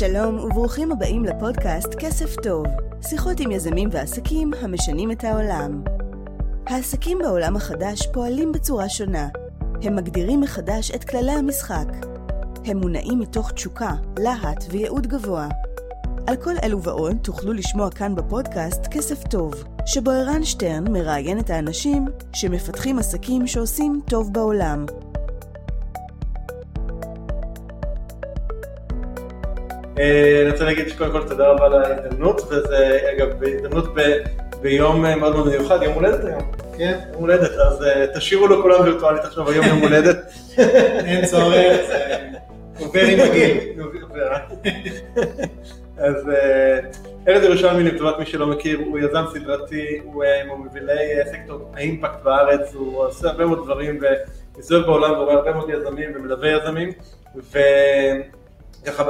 שלום וברוכים הבאים לפודקאסט כסף טוב, שיחות עם יזמים ועסקים המשנים את העולם. העסקים בעולם החדש פועלים בצורה שונה. הם מגדירים מחדש את כללי המשחק. הם מונעים מתוך תשוקה, להט וייעוד גבוה. על כל אלו ועוד תוכלו לשמוע כאן בפודקאסט כסף טוב, שבו ערן שטרן מראיין את האנשים שמפתחים עסקים שעושים טוב בעולם. אני רוצה להגיד שקודם כל תודה רבה על ההזדמנות, וזה אגב בהזדמנות ביום אה, מאוד מאוד מיוחד, יום הולדת היום. כן. יום הולדת, אז אה, תשאירו לו כולם וירטואלית עכשיו היום יום הולדת. אין צורך, זה עובר עם הגיל. אז ארז ירושלמי, לטובת מי שלא מכיר, הוא יזם סדרתי, הוא מובילי סקטור האימפקט בארץ, הוא עושה הרבה מאוד דברים ומסתובב בעולם ורואה הרבה מאוד יזמים ומלווה יזמים. ככה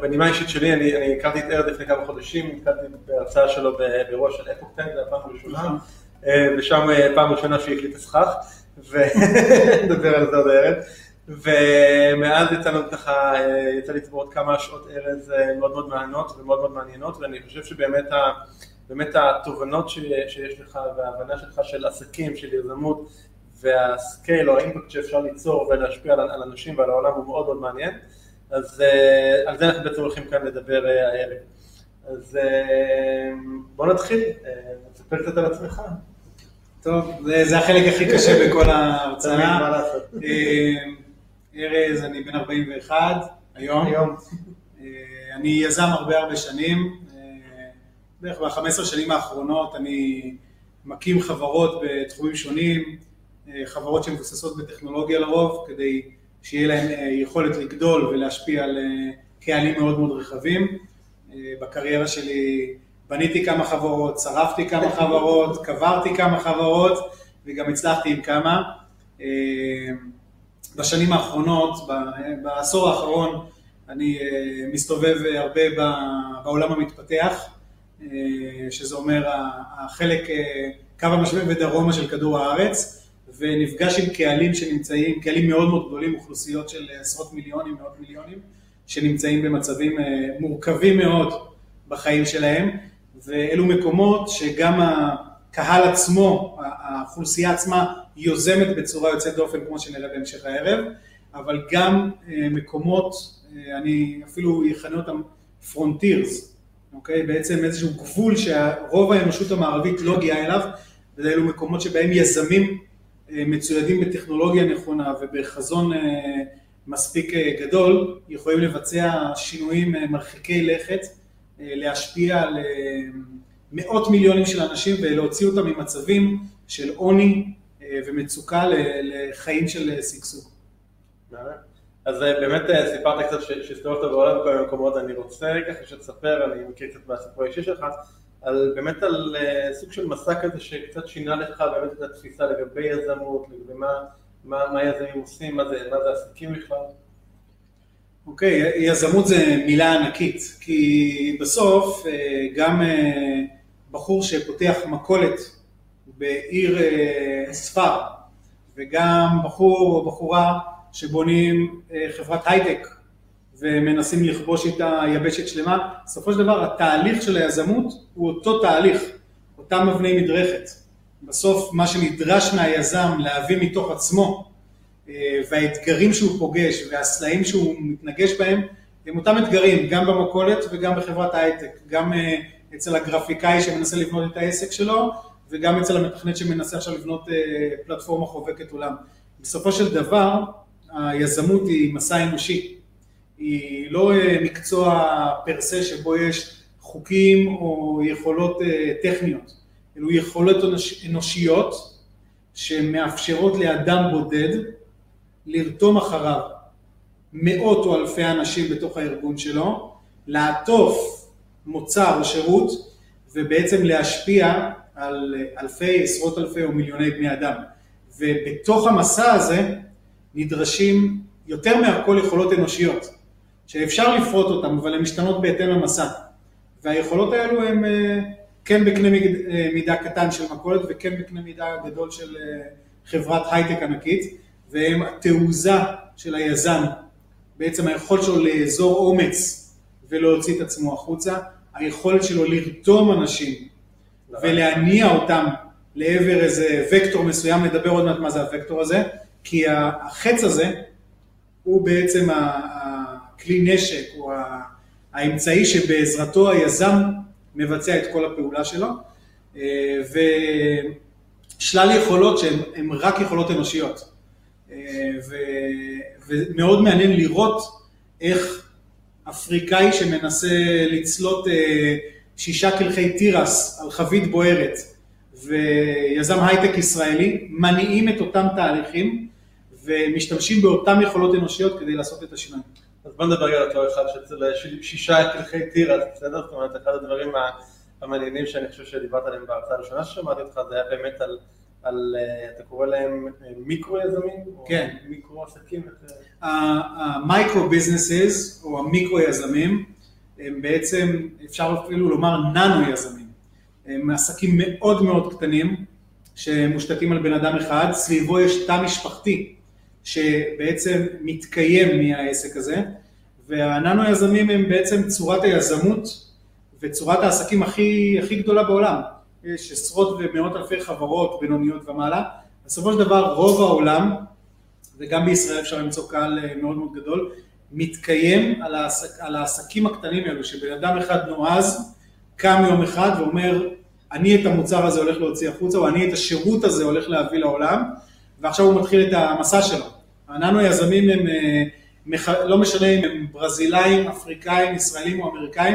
בנימה אישית שלי, אני, אני הכרתי את ארד לפני כמה חודשים, נתקלתי בהרצאה שלו באירוע של אפוק טנק, זה הפעם הראשונה, אה, ושם אה, פעם ראשונה שהוא הקליט הסכך, ונדבר על זה עוד הערב, ומאז יצאנו ככה, אה, יצא לצבור עוד כמה שעות ארז מאוד מאוד מעניינות ומאוד מאוד מעניינות, ואני חושב שבאמת ה, באמת התובנות שיש לך וההבנה שלך של עסקים, של יזמות, והסקייל או האימפקט שאפשר ליצור ולהשפיע על, על אנשים ועל העולם הוא מאוד מאוד מעניין. אז uh, על זה אנחנו בעצם הולכים כאן לדבר uh, הערב. אז uh, בוא נתחיל, תספר uh, קצת על עצמך. טוב, זה, זה החלק הכי קשה בכל ההרצאה. ארז, אני בן 41 היום. היום. אני יזם הרבה הרבה שנים, בערך ב-15 שנים האחרונות אני מקים חברות בתחומים שונים, חברות שמבוססות בטכנולוגיה לרוב, כדי שיהיה להם אה, יכולת לגדול ולהשפיע על אה, קהלים מאוד מאוד רחבים. אה, בקריירה שלי בניתי כמה חברות, שרפתי כמה חברות, קברתי כמה חברות וגם הצלחתי עם כמה. בשנים האחרונות, בעשור האחרון, אני מסתובב הרבה בעולם המתפתח, שזה אומר החלק, קו המשווה ודרומה של כדור הארץ. ונפגש עם קהלים שנמצאים, קהלים מאוד מאוד גדולים, אוכלוסיות של עשרות מיליונים, מאות מיליונים, שנמצאים במצבים אה, מורכבים מאוד בחיים שלהם, ואלו מקומות שגם הקהל עצמו, האוכלוסייה עצמה, יוזמת בצורה יוצאת דופן, כמו שנראה בהמשך הערב, אבל גם אה, מקומות, אה, אני אפילו אכנה אותם פרונטירס, אוקיי? בעצם איזשהו גבול שרוב האנושות המערבית לא הגיעה אליו, ואלו מקומות שבהם יזמים מצוידים בטכנולוגיה נכונה ובחזון אה, מספיק אה, גדול, יכולים לבצע שינויים אה, מרחיקי לכת, להשפיע על מאות מיליונים של אנשים ולהוציא אותם ממצבים של עוני ומצוקה לחיים של שגשוג. אז באמת סיפרת קצת שהסתובבת בעולם בכל מיני מקומות, אני רוצה ככה שתספר, אני מכיר קצת מהסיפור האישי שלך, על, באמת על uh, סוג של מסע כזה שקצת שינה לך באמת את התפיסה לגבי יזמות, לגבי מה, מה, מה יזמים עושים, מה זה, מה זה עסקים בכלל. אוקיי, okay, יזמות זה מילה ענקית, כי בסוף אה, גם אה, בחור שפותח מכולת בעיר ספר, וגם בחור או בחורה שבונים חברת הייטק ומנסים לכבוש איתה יבשת שלמה, בסופו של דבר התהליך של היזמות הוא אותו תהליך, אותם אבני מדרכת. בסוף מה שנדרש מהיזם להביא מתוך עצמו אה, והאתגרים שהוא פוגש והסלעים שהוא מתנגש בהם הם אותם אתגרים גם במכולת וגם בחברת ההייטק, גם אה, אצל הגרפיקאי שמנסה לבנות את העסק שלו וגם אצל המתכנת שמנסה עכשיו לבנות אה, פלטפורמה חובקת עולם. בסופו של דבר היזמות היא מסע אנושי, היא לא אה, מקצוע פרסה שבו יש חוקים או יכולות אה, טכניות, אלו יכולות אנושיות שמאפשרות לאדם בודד לרתום אחריו מאות או אלפי אנשים בתוך הארגון שלו, לעטוף מוצר או שירות ובעצם להשפיע על אלפי, עשרות אלפי או מיליוני בני אדם. ובתוך המסע הזה נדרשים יותר מהכל יכולות אנושיות. שאפשר לפרוט אותן, אבל הן משתנות בהתאם למסע. והיכולות האלו הן אה, כן בקנה אה, מידה קטן של מכולת וכן בקנה מידה גדול של אה, חברת הייטק ענקית, והן התעוזה של היזם, בעצם היכולת שלו לאזור אומץ ולהוציא את עצמו החוצה, היכולת שלו לרתום אנשים ולהניע אותם לעבר איזה וקטור מסוים, נדבר עוד מעט מה זה הוקטור הזה, כי החץ הזה הוא בעצם הכלי נשק או האמצעי שבעזרתו היזם מבצע את כל הפעולה שלו, אה, ושלל יכולות שהן רק יכולות אנושיות. אה, ומאוד מעניין לראות איך אפריקאי שמנסה לצלות אה, שישה קלחי תירס על חבית בוערת ויזם הייטק ישראלי מניעים את אותם תהליכים ומשתמשים באותן יכולות אנושיות כדי לעשות את השינוי. אז בוא נדבר על אותו אחד שאצל שישה קלחי תירס, בסדר? זאת אומרת, אחד הדברים המעניינים שאני חושב שדיברת עליהם בהרצאה הראשונה ששמעתי אותך, זה היה באמת על, על אה, אתה קורא להם אה, מיקרו יזמים? כן. או מיקרו עסקים? המייקרו ביזנסס, או המיקרו יזמים, הם בעצם, אפשר אפילו לומר ננו יזמים. הם עסקים מאוד מאוד קטנים, שמושתתים על בן אדם אחד, סביבו יש תא משפחתי שבעצם מתקיים מהעסק הזה, והננו יזמים הם בעצם צורת היזמות וצורת העסקים הכי, הכי גדולה בעולם. יש עשרות ומאות אלפי חברות בינוניות ומעלה. בסופו של דבר רוב העולם, וגם בישראל אפשר למצוא קהל אה, מאוד מאוד גדול, מתקיים על, העסק, על העסקים הקטנים האלו, שבן אדם אחד נועז, קם יום אחד ואומר, אני את המוצר הזה הולך להוציא החוצה, או אני את השירות הזה הולך להביא לעולם, ועכשיו הוא מתחיל את המסע שלו. הננו יזמים הם, אה, לא משנה אם הם ברזילאים, אפריקאים, ישראלים או אמריקאים,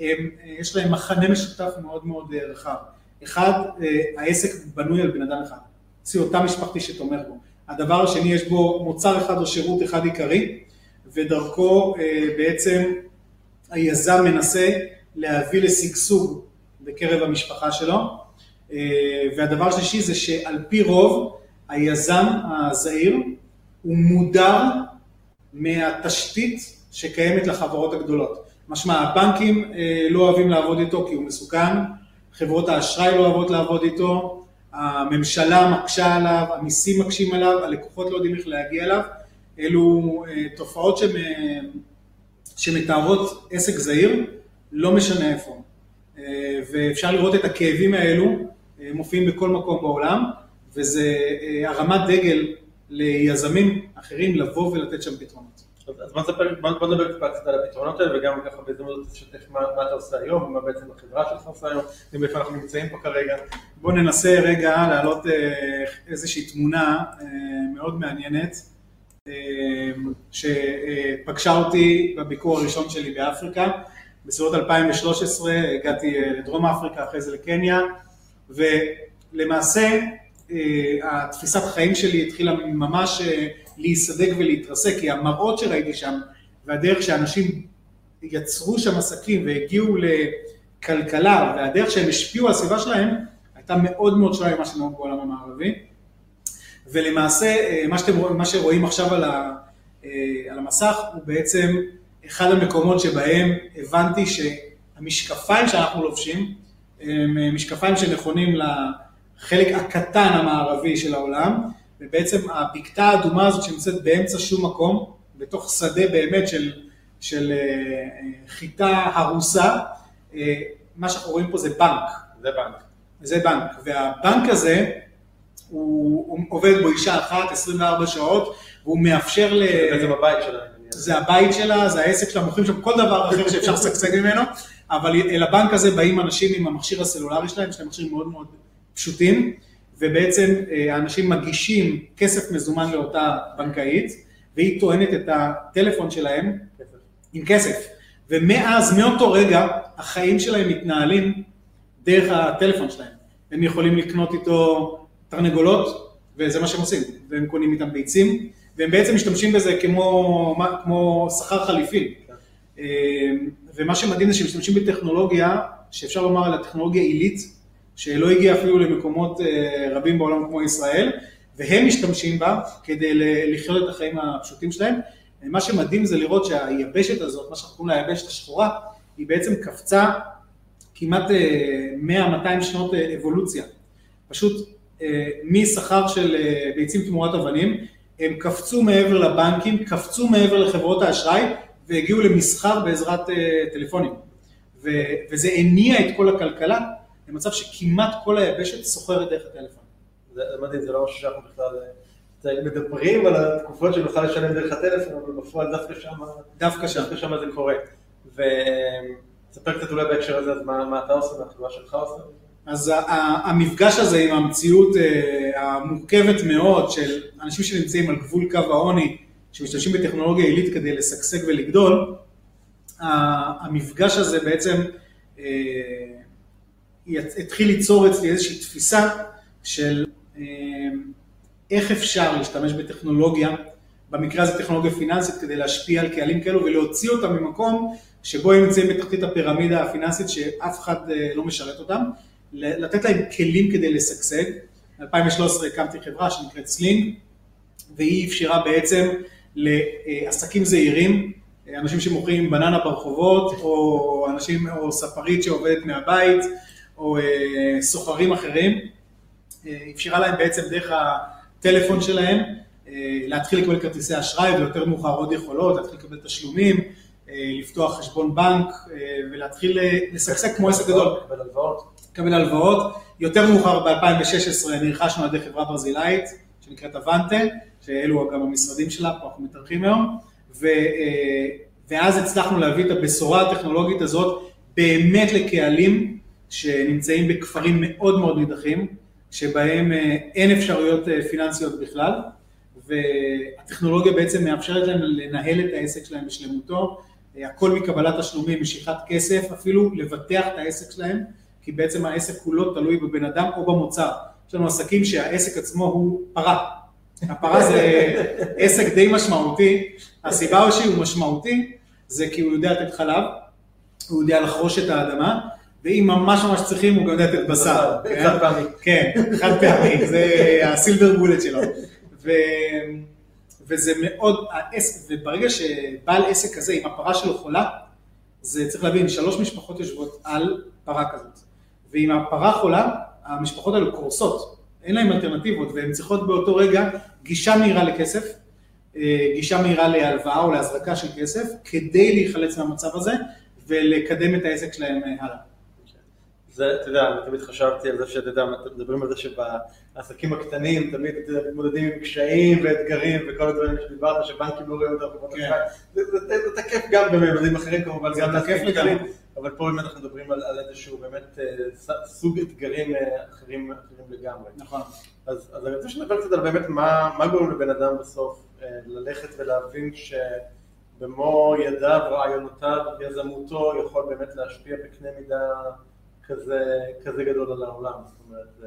הם, אה, יש להם מחנה משותף מאוד מאוד אה, רחב. אחד, העסק בנוי על בן אדם אחד, אצלי אותה משפחתי שתומך בו. הדבר השני, יש בו מוצר אחד או שירות אחד עיקרי, ודרכו בעצם היזם מנסה להביא לשגשוג בקרב המשפחה שלו. והדבר השלישי זה שעל פי רוב היזם הזעיר הוא מודר מהתשתית שקיימת לחברות הגדולות. משמע, הבנקים אה, לא אוהבים לעבוד איתו כי הוא מסוכן, חברות האשראי לא אוהבות לעבוד איתו, הממשלה מקשה עליו, המיסים מקשים עליו, הלקוחות לא יודעים איך להגיע אליו. אלו אה, תופעות שמתארות עסק זעיר, לא משנה איפה. אה, ואפשר לראות את הכאבים האלו מופיעים בכל מקום בעולם. וזה אה, הרמת דגל ליזמים אחרים לבוא ולתת שם פתרונות. אז בוא נדבר קצת על הפתרונות האלה וגם ככה בהזדמנות תשתף מה אתה עושה היום ומה בעצם החברה שלך עושה היום ואיפה אנחנו נמצאים פה כרגע. בוא ננסה רגע להעלות אה, איזושהי תמונה אה, מאוד מעניינת שפגשה אותי בביקור הראשון שלי באפריקה. בסביבות 2013 הגעתי לדרום אפריקה, אחרי זה לקניה, ולמעשה אה, התפיסת חיים שלי התחילה ממש אה, להיסדק ולהתרסק, כי המראות שראיתי שם והדרך שאנשים יצרו שם עסקים והגיעו לכלכלה והדרך שהם השפיעו על הסביבה שלהם הייתה מאוד מאוד שונה ממה שנהוג בעולם המערבי. ולמעשה אה, מה, שאתם, מה שרואים עכשיו על, ה, על המסך הוא בעצם אחד המקומות שבהם הבנתי שהמשקפיים שאנחנו לובשים הם משקפיים שנכונים החלק הקטן המערבי של העולם, ובעצם הבקתה האדומה הזאת שנמצאת באמצע שום מקום, בתוך שדה באמת של, של אה, חיטה הרוסה, אה, מה שאנחנו רואים פה זה בנק. זה בנק. זה בנק, והבנק הזה, הוא, הוא עובד בו אישה אחת 24 שעות, והוא מאפשר ל... זה הבית שלה. זה הבית שלה, זה העסק שלה, מוכרים שם כל דבר אחר שאפשר לשגשג ממנו, אבל אל הבנק הזה באים אנשים עם המכשיר הסלולרי שלהם, יש להם מכשיר מאוד מאוד פשוטים, ובעצם אה, האנשים מגישים כסף מזומן לאותה בנקאית, והיא טוענת את הטלפון שלהם עם כסף. ומאז, מאותו רגע, החיים שלהם מתנהלים דרך הטלפון שלהם. הם יכולים לקנות איתו תרנגולות, וזה מה שהם עושים, והם קונים איתם ביצים, והם בעצם משתמשים בזה כמו, כמו שכר חליפי. אה, ומה שמדהים זה שהם משתמשים בטכנולוגיה, שאפשר לומר על הטכנולוגיה עילית, שלא הגיע אפילו למקומות אה, רבים בעולם כמו ישראל, והם משתמשים בה כדי לחיות את החיים הפשוטים שלהם. מה שמדהים זה לראות שהיבשת הזאת, מה שאנחנו קוראים לה היבשת השחורה, היא בעצם קפצה כמעט 100-200 אה, שנות אה, אבולוציה. פשוט משכר של ביצים תמורת אבנים, הם קפצו מעבר לבנקים, קפצו מעבר לחברות האשראי, והגיעו למסחר בעזרת טלפונים. וזה הניע את כל הכלכלה למצב שכמעט כל היבשת סוחרת דרך הטלפון. זה מדהים, זה לא משהו שאנחנו בכלל מדברים על התקופות שנוכל לשלם דרך הטלפון, אבל בפועל דווקא שם, דווקא שם. דווקא שם זה קורה. וספר קצת אולי בהקשר הזה, אז מה, מה אתה עושה, והחברה שלך עושה? אז המפגש הזה עם המציאות אה, המורכבת מאוד של אנשים שנמצאים על גבול קו העוני, שמשתמשים בטכנולוגיה עילית כדי לשגשג ולגדול, המפגש הזה בעצם אה, התחיל ליצור אצלי איזושהי תפיסה של אה, איך אפשר להשתמש בטכנולוגיה, במקרה הזה טכנולוגיה פיננסית, כדי להשפיע על קהלים כאלו ולהוציא אותם ממקום שבו הם נמצאים בתחתית הפירמידה הפיננסית שאף אחד אה, לא משרת אותם, לתת להם כלים כדי לשגשג. ב-2013 הקמתי חברה שנקראת סלינג, והיא אפשרה בעצם לעסקים זעירים, אנשים שמוכרים בננה ברחובות, או אנשים, או ספרית שעובדת מהבית, או אה, סוחרים אחרים, אה, אפשרה להם בעצם דרך הטלפון שלהם אה, להתחיל לקבל כרטיסי אשראי ויותר מאוחר עוד יכולות, להתחיל לקבל תשלומים, אה, לפתוח חשבון בנק אה, ולהתחיל אה, לשגשג כמו עסק גדול. לקבל הלוואות. לקבל הלוואות. יותר מאוחר ב-2016 נרכשנו על ידי חברה ברזילאית שנקראת אבנטה, שאלו גם המשרדים שלה, פה אנחנו מתארחים היום, ו, אה, ואז הצלחנו להביא את הבשורה הטכנולוגית הזאת באמת לקהלים שנמצאים בכפרים מאוד מאוד נידחים, שבהם אה, אין אפשרויות אה, פיננסיות בכלל, והטכנולוגיה בעצם מאפשרת להם לנהל את העסק שלהם בשלמותו, אה, הכל מקבלת תשלומים, משיכת כסף, אפילו לבטח את העסק שלהם, כי בעצם העסק כולו תלוי בבן אדם או במוצר. יש לנו עסקים שהעסק עצמו הוא פרה. הפרה זה עסק די משמעותי, הסיבה שהוא משמעותי זה כי הוא יודע לתת חלב, הוא יודע לחרוש את האדמה, ואם ממש ממש צריכים הוא גם יודע לתת בשר. כן? חד פעמי. כן, חד פעמי, זה הסילבר בולט שלו. וזה מאוד, וברגע שבעל עסק כזה, אם הפרה שלו חולה, זה צריך להבין, שלוש משפחות יושבות על פרה כזאת. ואם הפרה חולה, המשפחות האלו קורסות, אין להן אלטרנטיבות, והן צריכות באותו רגע גישה מהירה לכסף, אה, גישה מהירה להלוואה או להזרקה של כסף, כדי להיחלץ מהמצב הזה ולקדם את העסק שלהם אה, הלאה. זה, אתה יודע, אני תמיד חשבתי על זה שאתה יודע, מדברים על זה שבעסקים הקטנים תמיד מתמודדים עם קשיים ואתגרים וכל הדברים שדיברת, שבנקים לא רואים אותם כן. זה תקף גם בממדים אחרים כמובן, גם תקף לעסקים. קטנים, אבל פה באמת אנחנו מדברים על על איזשהו באמת אה, סוג אתגרים אה, אחרים אחרים לגמרי. נכון. אז, אז אני רוצה שנדבר קצת על באמת מה, מה גורם לבן אדם בסוף אה, ללכת ולהבין שבמו ידיו, רעיונותיו, יזמותו, יכול באמת להשפיע בקנה מידה כזה, כזה גדול על העולם. זאת אומרת, זה,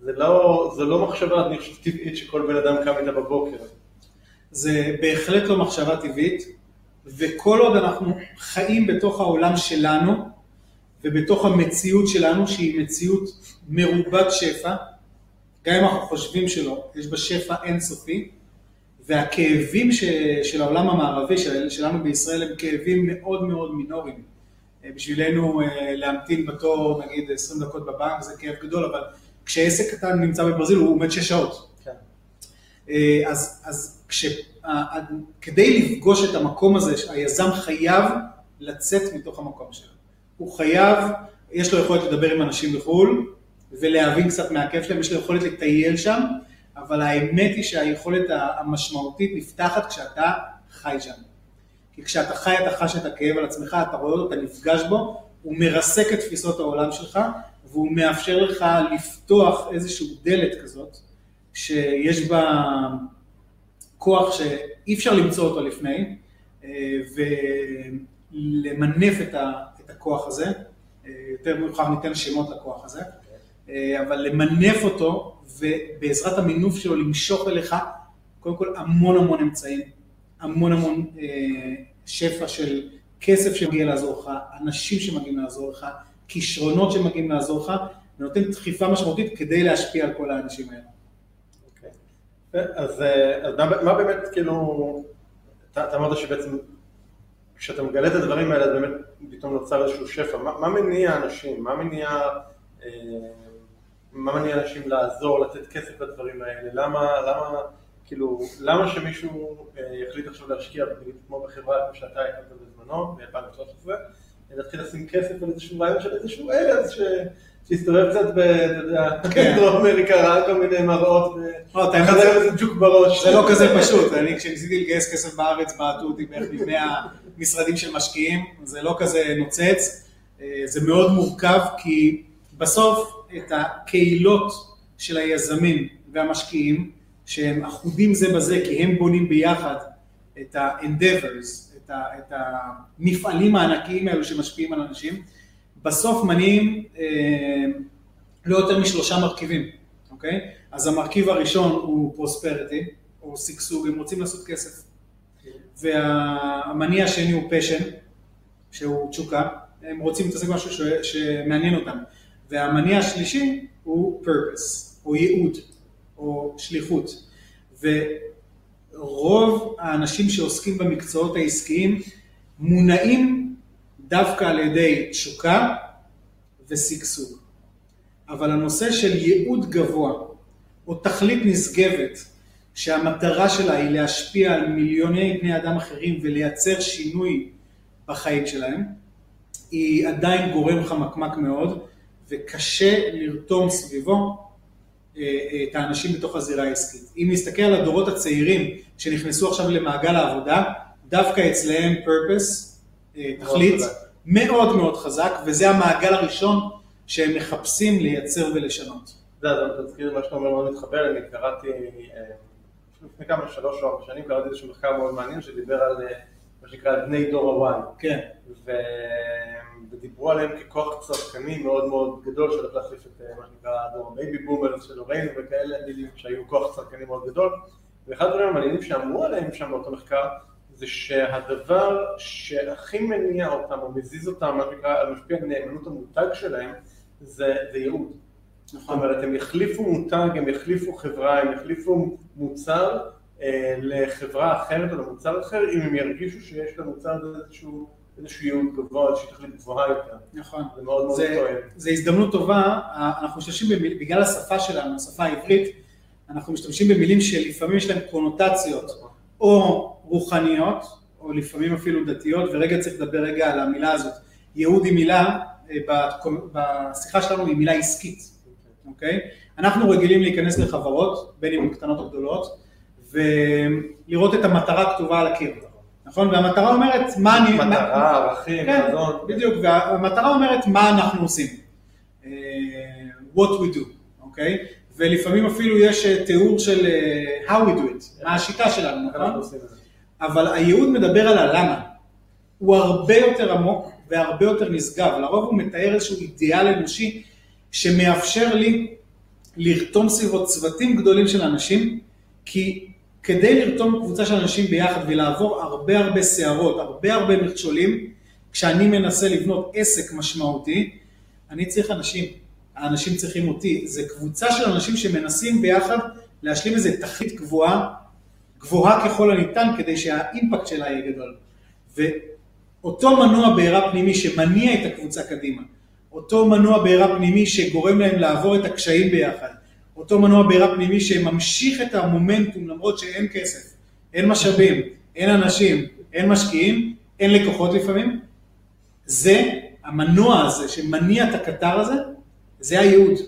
זה, לא, זה לא מחשבה, אני חושב, טבעית שכל בן אדם קם איתה בבוקר. זה בהחלט לא מחשבה טבעית, וכל עוד אנחנו חיים בתוך העולם שלנו, ובתוך המציאות שלנו, שהיא מציאות מרובת שפע, גם אם אנחנו חושבים שלא, יש בה שפע אינסופי, והכאבים ש, של העולם המערבי, של, שלנו בישראל, הם כאבים מאוד מאוד מינוריים. אה, בשבילנו אה, להמתין בתור נגיד 20 דקות בבנק זה כאב גדול, אבל כשעסק קטן נמצא בברזיל הוא עומד 6 שעות. כן. אה, אז, אז כש, כדי לפגוש את המקום הזה, היזם חייב לצאת מתוך המקום שלו. הוא חייב, יש לו יכולת לדבר עם אנשים בחו"ל ולהבין קצת מהכיף שלהם, יש לו יכולת לטייל שם, אבל האמת היא שהיכולת המשמעותית נפתחת כשאתה חי שם. כי כשאתה חי אתה חש את הכאב על עצמך, אתה רואה אותו, אתה נפגש בו, הוא מרסק את תפיסות העולם שלך, והוא מאפשר לך לפתוח איזושהי דלת כזאת, שיש בה כוח שאי אפשר למצוא אותו לפני, אה, ולמנף את, הכוח הזה, אה, יותר מאוחר ניתן שמות לכוח הזה, אה, אבל למנף אותו, ובעזרת המינוף שלו למשוך אליך, קודם כל המון המון אמצעים, המון המון אה, שפע של כסף שמגיע לעזור לך, אנשים שמגיעים לעזור לך, כישרונות שמגיעים לעזור לך, ונותן דחיפה משמעותית כדי להשפיע על כל האנשים האלה. אוקיי. אז, אה, אז מה, מה באמת, כאילו, אתה, אתה אמרת שבעצם כשאתה מגלה את הדברים האלה, אז באמת פתאום נוצר איזשהו שפע. מה, מה מניע אנשים? מה מניע, אה, מה מניע אנשים לעזור, לתת כסף לדברים האלה? למה, למה כאילו, למה שמישהו אה, יחליט עכשיו להשקיע, נגיד, כמו בחברה כמו שאתה הקמת בזמנו, ב-2013, להתחיל לשים כסף על איזשהו רעיון של איזשהו ארז ש... שהסתובב קצת ב... אתה יודע, כן. בדרום אמריקה, ראה כל מיני מראות, לא, וחזר יודע- איזה ג'וק בראש. זה לא כזה פשוט, אני כשניסיתי לגייס כסף בארץ בעטו אותי בערך לפני המשרדים של משקיעים, זה לא כזה נוצץ, אה, זה מאוד מורכב כי בסוף את הקהילות של היזמים והמשקיעים שהם אחודים זה בזה כי הם בונים ביחד את ה-endeavors, את, ה- את המפעלים הענקיים האלו שמשפיעים על אנשים, בסוף מניעים אה, לא יותר משלושה מרכיבים, אוקיי? אז המרכיב הראשון הוא פרוספריטי, או שגשוג, הם רוצים לעשות כסף. והמניע השני הוא פשן, שהוא תשוקה, הם רוצים להתעסק במשהו ש... שמעניין אותם. והמניע השלישי הוא purpose, או ייעוד, או שליחות. ורוב האנשים שעוסקים במקצועות העסקיים מונעים דווקא על ידי תשוקה ושגשוג. אבל הנושא של ייעוד גבוה, או תכלית נשגבת, שהמטרה שלה היא להשפיע על מיליוני בני אדם אחרים ולייצר שינוי בחיים שלהם, היא עדיין גורם חמקמק מאוד, וקשה לרתום סביבו את האנשים בתוך הזירה העסקית. אם נסתכל על הדורות הצעירים שנכנסו עכשיו למעגל העבודה, דווקא אצלהם purpose, אה, מאוד תכלית. מאוד מאוד חזק, וזה המעגל הראשון שהם מחפשים לייצר ולשנות. אתה יודע, אתה תזכיר מה שאתה אומר מאוד מתחבר, אני קראתי, אה, לפני כמה, שלוש או ארבע שנים, קראתי איזשהו מחקר מאוד מעניין שדיבר על אה, מה שנקרא בני דור ה-Y. כן, ו... ודיברו עליהם ככוח צרכני מאוד מאוד גדול שהולך להחליף את אה, מה שנקרא דור ה baby boomers של הורינו וכאלה, שהיו כוח צרכני מאוד גדול. ואחד הדברים המעניינים שאמרו עליהם שם באותו מחקר, זה שהדבר שהכי מניע אותם או מזיז אותם, מה שנקרא, משפיע על נאמנות המותג שלהם, זה, זה ייעוד. זאת נכון. אומרת, הם יחליפו מותג, הם יחליפו חברה, הם יחליפו מוצר לחברה אחרת או למוצר אחר, אם הם ירגישו שיש למוצר הזה איזשהו, איזשהו ייעוד גבוה, איזושהי תכלית גבוהה יותר. נכון. זה מאוד מאוד טוען. זה הזדמנות טובה, אנחנו משתמשים בגלל השפה שלנו, השפה העברית, אנחנו משתמשים במילים שלפעמים יש להן קונוטציות או רוחניות, או לפעמים אפילו דתיות, ורגע צריך לדבר רגע על המילה הזאת. ייעוד היא מילה, אה, בשיחה שלנו היא מילה עסקית, אוקיי? אנחנו רגילים להיכנס לחברות, בין אם הן קטנות או גדולות, ולראות את המטרה כתובה על הקיר, נכון? והמטרה אומרת מה אני... מטרה, ערכים, כן, חזון. בדיוק, והמטרה אומרת מה אנחנו עושים, אה, what we do, אוקיי? ולפעמים אפילו יש אה, תיאור של אה, how we do it, מה השיטה שלנו, נכון? אבל הייעוד מדבר על הלמה, הוא הרבה יותר עמוק והרבה יותר נשגב, לרוב הוא מתאר איזשהו אידיאל אנושי שמאפשר לי לרתום סביבו צוותים גדולים של אנשים, כי כדי לרתום קבוצה של אנשים ביחד ולעבור הרבה הרבה סערות, הרבה הרבה מכשולים, כשאני מנסה לבנות עסק משמעותי, אני צריך אנשים, האנשים צריכים אותי, זה קבוצה של אנשים שמנסים ביחד להשלים איזו תכלית גבוהה, גבוהה ככל הניתן כדי שהאימפקט שלה יהיה גדול. ואותו מנוע בעירה פנימי שמניע את הקבוצה קדימה, אותו מנוע בעירה פנימי שגורם להם לעבור את הקשיים ביחד, אותו מנוע בעירה פנימי שממשיך את המומנטום למרות שאין כסף, אין משאבים, אין אנשים, אין משקיעים, אין לקוחות לפעמים, זה, המנוע הזה שמניע את הקטר הזה, זה הייעוד.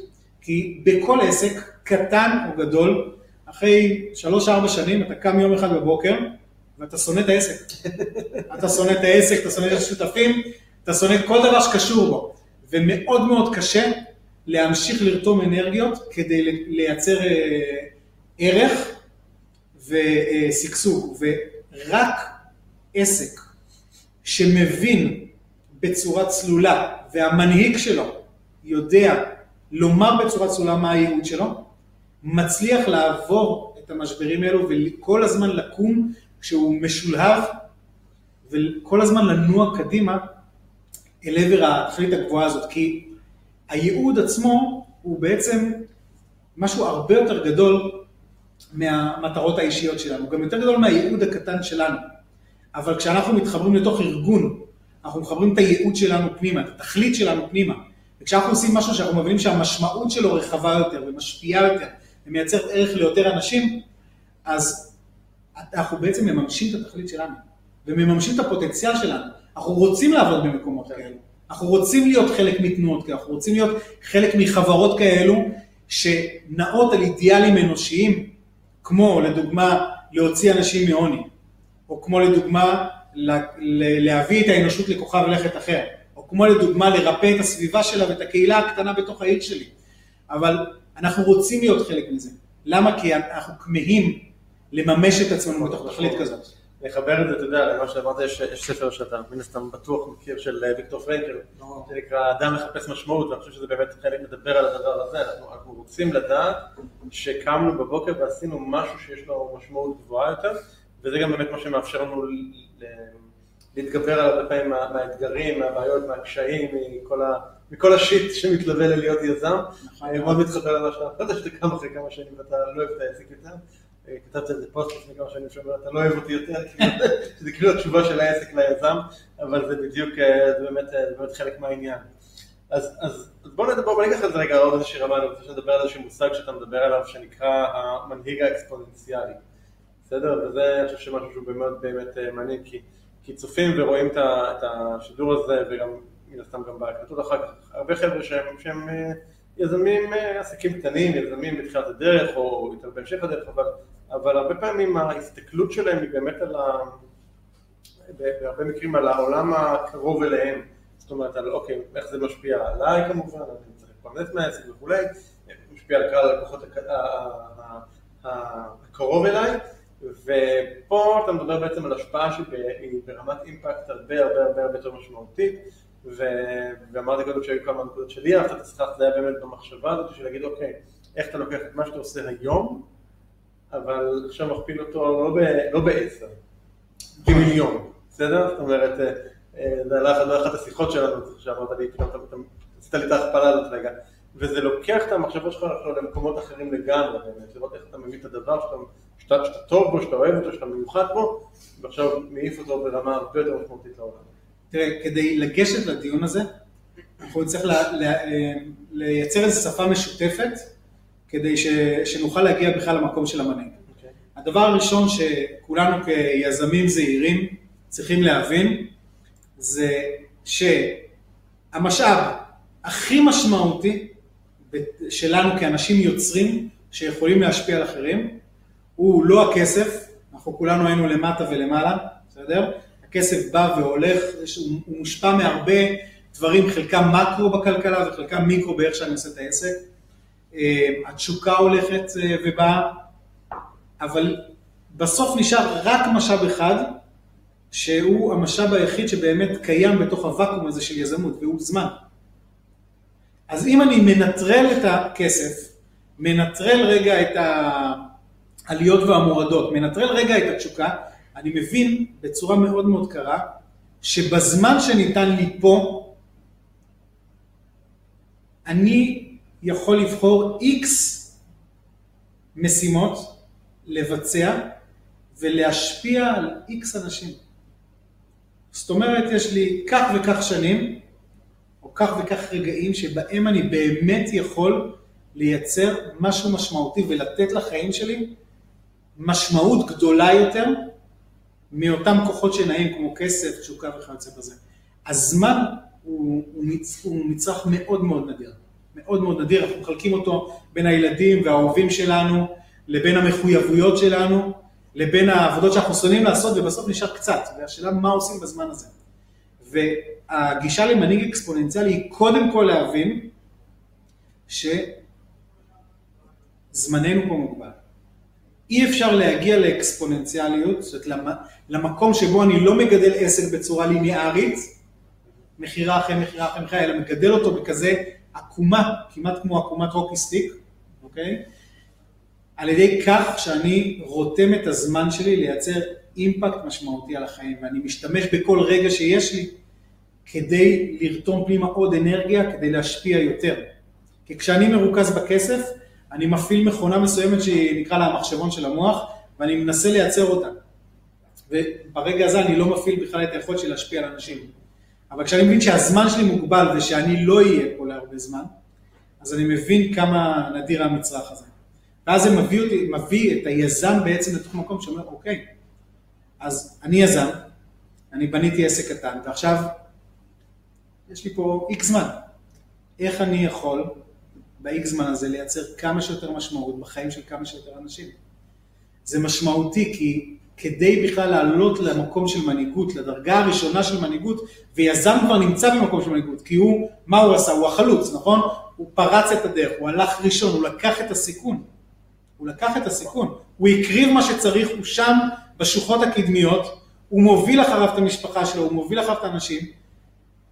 כי בכל עסק, קטן או גדול, אחרי שלוש-ארבע שנים אתה קם יום אחד בבוקר ואתה שונא את העסק. אתה שונא את העסק, אתה שונא את השותפים, אתה שונא כל דבר שקשור בו. ומאוד מאוד קשה להמשיך לרתום אנרגיות כדי לייצר אה, ערך ושגשוג. ורק עסק שמבין בצורה צלולה והמנהיג שלו יודע לומר בצורה צלולה מה הייעוד שלו, מצליח לעבור את המשברים האלו וכל הזמן לקום כשהוא משולהב וכל הזמן לנוע קדימה אל עבר התכלית הגבוהה הזאת, כי הייעוד עצמו הוא בעצם משהו הרבה יותר גדול מהמטרות האישיות שלנו, גם יותר גדול מהייעוד הקטן שלנו. אבל כשאנחנו מתחברים לתוך ארגון, אנחנו מחברים את הייעוד שלנו פנימה, את התכלית שלנו פנימה. וכשאנחנו עושים משהו שאנחנו מבינים שהמשמעות שלו רחבה יותר ומשפיעה יותר ומייצרת ערך ליותר אנשים, אז אנחנו בעצם מממשים את התכלית שלנו, ומממשים את הפוטנציאל שלנו. אנחנו רוצים לעבוד במקומות כאלו, אנחנו רוצים להיות חלק מתנועות כאלו, אנחנו רוצים להיות חלק מחברות כאלו, שנעות על אידיאלים אנושיים, כמו לדוגמה להוציא אנשים מעוני, או כמו לדוגמה להביא את האנושות לכוכב לכת אחר, או כמו לדוגמה לרפא את הסביבה שלה ואת הקהילה הקטנה בתוך העיר שלי. אבל אנחנו רוצים להיות חלק מזה. למה? כי אנחנו כמהים לממש את עצמנו בתוך תכלית כזאת. לחבר את זה, אתה יודע, למה שאמרת, יש, יש ספר שאתה מן הסתם בטוח מכיר של אה, ויקטור פרנקל, שנקרא אדם מחפש משמעות, ואני חושב שזה באמת חלק מדבר על הדבר הזה, אנחנו, אנחנו רוצים לדעת שקמנו בבוקר ועשינו משהו שיש לו משמעות גבוהה יותר, וזה גם באמת מה שמאפשר לנו להתגבר על הרבה פעמים מהאתגרים, מהבעיות, מהקשיים, מכל, ה, מכל השיט שמתלווה ללהיות יזם. נכון. אני מאוד מתחבר למה שאתה, שאתה קם אחרי כמה שנים ואתה לא אוהב את העסק יותר. כתבתי על זה פוסט לפני כמה שנים שאומר, אתה לא אוהב אותי יותר, שזה כאילו התשובה של העסק ליזם, אבל זה בדיוק, אה, זה באמת, אה, זה באמת חלק מהעניין. אז, אז, אז בואו נדבר, בואו ניקח על זה רגע עוד איזושהי רמה, אני רוצה שנדבר על איזשהו מושג שאתה מדבר עליו, שנקרא המנהיג האקספוננציאלי. בסדר? וזה, אני חושב שמשהו שהוא באמת באמת אה, מעניין, כי, כי צופים ורואים את, את השידור הזה, וגם מן הסתם גם בהקלטות אחר כך, הרבה חבר'ה שהם, שהם יזמים, עסקים קטנים, יזמים בתחילת הדרך, או יותר בהמשך הדרך, אבל אבל הרבה פעמים ההסתכלות שלהם היא באמת על ה... בהרבה מקרים על העולם הקרוב אליהם, זאת אומרת על אוקיי, איך זה משפיע עליי כמובן, אני צריך להתפרנס מהעסק וכולי, משפיע על קהל הלקוחות הקרוב אליי, ופה אתה מדבר בעצם על השפעה שהיא ברמת אימפקט הרבה הרבה הרבה הרבה יותר משמעותית, ואמרתי קודם שהיו כמה נקודות שלי, את הסכך זה היה באמת במחשבה הזאת של להגיד אוקיי, איך אתה לוקח את מה שאתה עושה היום אבל עכשיו מכפיל אותו לא, לא בעשר, כמיליון, בסדר? זאת אומרת, אה, אה, זה עלה אחת השיחות שלנו, שאמרת לי, עשית לי את ההכפלה הזאת רגע, וזה לוקח את המחשבות שלך למקומות אחרים לגמרי, באמת, לראות איך אתה מביא את הדבר שאתה, שאתה, טוב בו, שאתה אוהב אותו, שאתה מיוחד בו, ועכשיו מעיף אותו ברמה הרבה יותר משמעותית לעולם. תראה, כדי לגשת לדיון הזה, אנחנו נצטרך לייצר איזו שפה משותפת כדי ש, שנוכל להגיע בכלל למקום של המנהיג. Okay. אוקיי. הדבר הראשון שכולנו כיזמים זהירים צריכים להבין זה שהמשאב הכי משמעותי שלנו כאנשים יוצרים שיכולים להשפיע על אחרים הוא לא הכסף, אנחנו כולנו היינו למטה ולמעלה, בסדר? הכסף בא והולך, הוא מושפע מהרבה דברים, חלקם מקרו בכלכלה וחלקם מיקרו באיך שאני עושה את העסק. אה, התשוקה הולכת אה, ובאה, אבל בסוף נשאר רק משאב אחד, שהוא המשאב היחיד שבאמת קיים בתוך הוואקום הזה של יזמות, והוא זמן. אז אם אני מנטרל את הכסף, מנטרל רגע את העליות והמורדות, מנטרל רגע את התשוקה, אני מבין בצורה מאוד מאוד קרה, שבזמן שניתן לי פה, אני יכול לבחור איקס משימות לבצע ולהשפיע על איקס אנשים. זאת אומרת, יש לי כך וכך שנים, או כך וכך רגעים שבהם אני באמת יכול לייצר משהו משמעותי ולתת לחיים שלי משמעות גדולה יותר מאותם כוחות שנעים כמו כסף, תשוקה וכיוצא בזה. הזמן הוא, הוא, מצ, הוא מצרך מאוד מאוד נדיר. מאוד מאוד נדיר, אנחנו מחלקים אותו בין הילדים והאהובים שלנו, לבין המחויבויות שלנו, לבין העבודות שאנחנו שונאים לעשות ובסוף נשאר קצת, והשאלה מה עושים בזמן הזה. והגישה למנהיג אקספוננציאלי היא קודם כל להבין שזמננו פה מוגבל. אי אפשר להגיע לאקספוננציאליות, זאת אומרת למקום שבו אני לא מגדל עסק בצורה ליניארית, מכירה אחרי מכירה אחרי מכירה, אלא מגדל אותו בכזה עקומה, כמעט כמו עקומת רוקי סטיק, אוקיי? על ידי כך שאני רותם את הזמן שלי לייצר אימפקט משמעותי על החיים, ואני משתמש בכל רגע שיש לי כדי לרתום פנימה עוד אנרגיה, כדי להשפיע יותר. כי כשאני מרוכז בכסף, אני מפעיל מכונה מסוימת שנקרא לה המחשבון של המוח, ואני מנסה לייצר אותה. וברגע הזה אני לא מפעיל בכלל את היכולת שלי להשפיע על אנשים. אבל כשאני מבין שהזמן שלי מוגבל ושאני לא אהיה פה להרבה זמן, אז אני מבין כמה נדיר המצרך הזה. ואז זה מביא, אותי, מביא את היזם בעצם לתוך מקום שאומר, אוקיי, אז אני יזם, אני בניתי עסק קטן, ועכשיו יש לי פה איקס זמן. איך אני יכול באיקס זמן הזה לייצר כמה שיותר משמעות בחיים של כמה שיותר אנשים? זה משמעותי כי כדי בכלל לעלות למקום של מנהיגות, לדרגה הראשונה של מנהיגות, ויזם כבר נמצא במקום של מנהיגות, כי הוא, מה הוא עשה? הוא החלוץ, נכון? הוא פרץ את הדרך, הוא הלך ראשון, הוא לקח את הסיכון. הוא לקח את הסיכון, הוא הקריב מה שצריך, הוא שם בשוחות הקדמיות, הוא מוביל אחריו את המשפחה שלו, הוא מוביל אחריו את האנשים,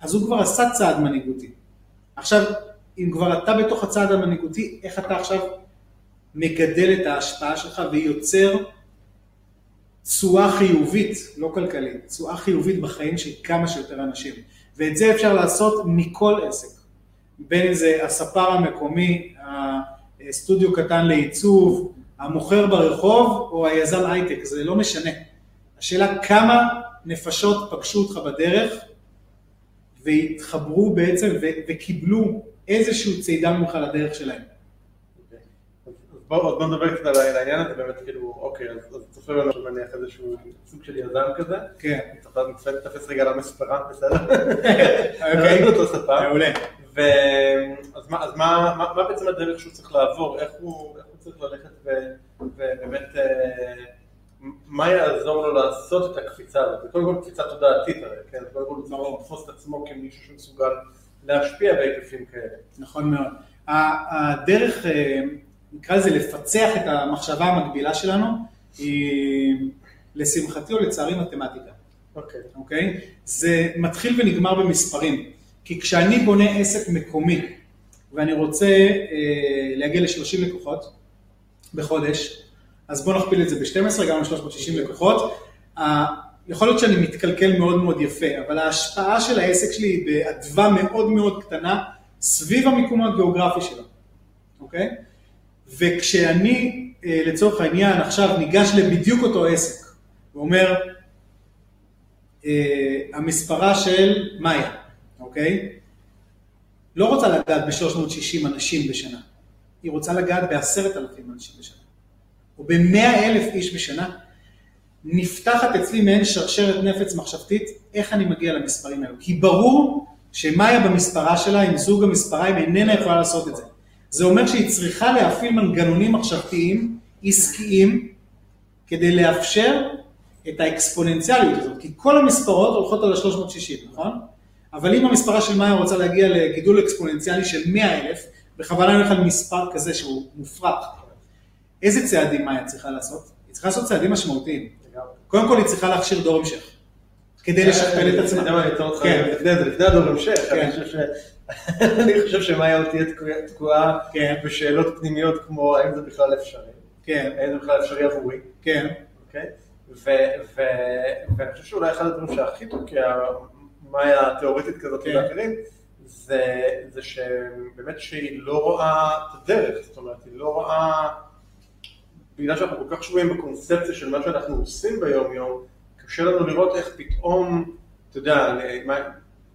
אז הוא כבר עשה צעד מנהיגותי. עכשיו, אם כבר אתה בתוך הצעד המנהיגותי, איך אתה עכשיו מגדל את ההשפעה שלך ויוצר תשואה חיובית, לא כלכלית, תשואה חיובית בחיים של כמה שיותר אנשים. ואת זה אפשר לעשות מכל עסק. בין אם זה הספר המקומי, הסטודיו קטן לעיצוב, המוכר ברחוב או היזם הייטק, זה לא משנה. השאלה כמה נפשות פגשו אותך בדרך והתחברו בעצם ו- וקיבלו איזשהו צידה ממך לדרך שלהם. בואו נדבר קצת על העניין הזה, באמת כאילו, אוקיי, אז צופה לנו נניח איזשהו סוג של יזם כזה. כן. צריך לתפס רגע על המספרה, בסדר? אוקיי. אותו שפה. מעולה. אז מה בעצם הדרך שהוא צריך לעבור? איך הוא צריך ללכת ובאמת, אה, מה יעזור לו לעשות את הקפיצה הזאת? קודם כל קפיצה תודעתית הרי, כן? קודם כל הוא צריך לתפוס את עצמו כמישהו שמסוגל להשפיע בהיקפים כאלה. נכון מאוד. הדרך אה, נקרא לזה לפצח את המחשבה המקבילה שלנו, היא לשמחתי או לצערי מתמטיקה. אוקיי. Okay. אוקיי? Okay? זה מתחיל ונגמר במספרים. כי כשאני בונה עסק מקומי ואני רוצה אה, להגיע ל-30 לקוחות בחודש, אז בואו נכפיל את זה ב-12, גם ל-360 לקוחות. אה, יכול להיות שאני מתקלקל מאוד מאוד יפה, אבל ההשפעה של העסק שלי היא באדווה מאוד מאוד קטנה סביב המיקום הגיאוגרפי שלו, אוקיי? Okay? וכשאני אה, לצורך העניין עכשיו ניגש לבדיוק אותו עסק ואומר אה, המספרה של מאיה, אוקיי? לא רוצה לגעת ב-360 אנשים בשנה, היא רוצה לגעת ב-10,000 אנשים בשנה, או ב-100 אלף איש בשנה. נפתחת אצלי מעין שרשרת נפץ מחשבתית, איך אני מגיע למספרים האלו. כי ברור שמאיה במספרה שלה, עם זוג המספריים, איננה יכולה לעשות את זה. זה אומר שהיא צריכה להפעיל מנגנונים מחשבתיים, עסקיים, כדי לאפשר את האקספוננציאליות הזאת, כי כל המספרות הולכות על ה-360, נכון? אבל אם המספרה של מאיה רוצה להגיע לגידול אקספוננציאלי של 100 אלף, בכוונה נלך על מספר כזה שהוא מופרך, איזה צעדים מאיה צריכה לעשות? היא צריכה לעשות צעדים משמעותיים. קודם כל היא צריכה להכשיר דור המשך, כדי לשכפל את עצמה. אתה יודע מה, אני אצור אותך לפני הדור המשך, אני חושב שמאיה עוד תהיה תקועה כן. בשאלות פנימיות כמו האם זה בכלל אפשרי. כן. האם זה בכלל אפשרי עבורי. כן. אוקיי? ואני חושב שאולי אחד הדברים שהכי תוקע מאיה תיאורטית כזאת כן. ואחרים, זה שבאמת שהיא לא רואה את הדרך, זאת אומרת, היא לא רואה, בגלל שאנחנו כל כך שבויים בקונספציה של מה שאנחנו עושים ביום יום, קשה לנו לראות איך פתאום, אתה יודע,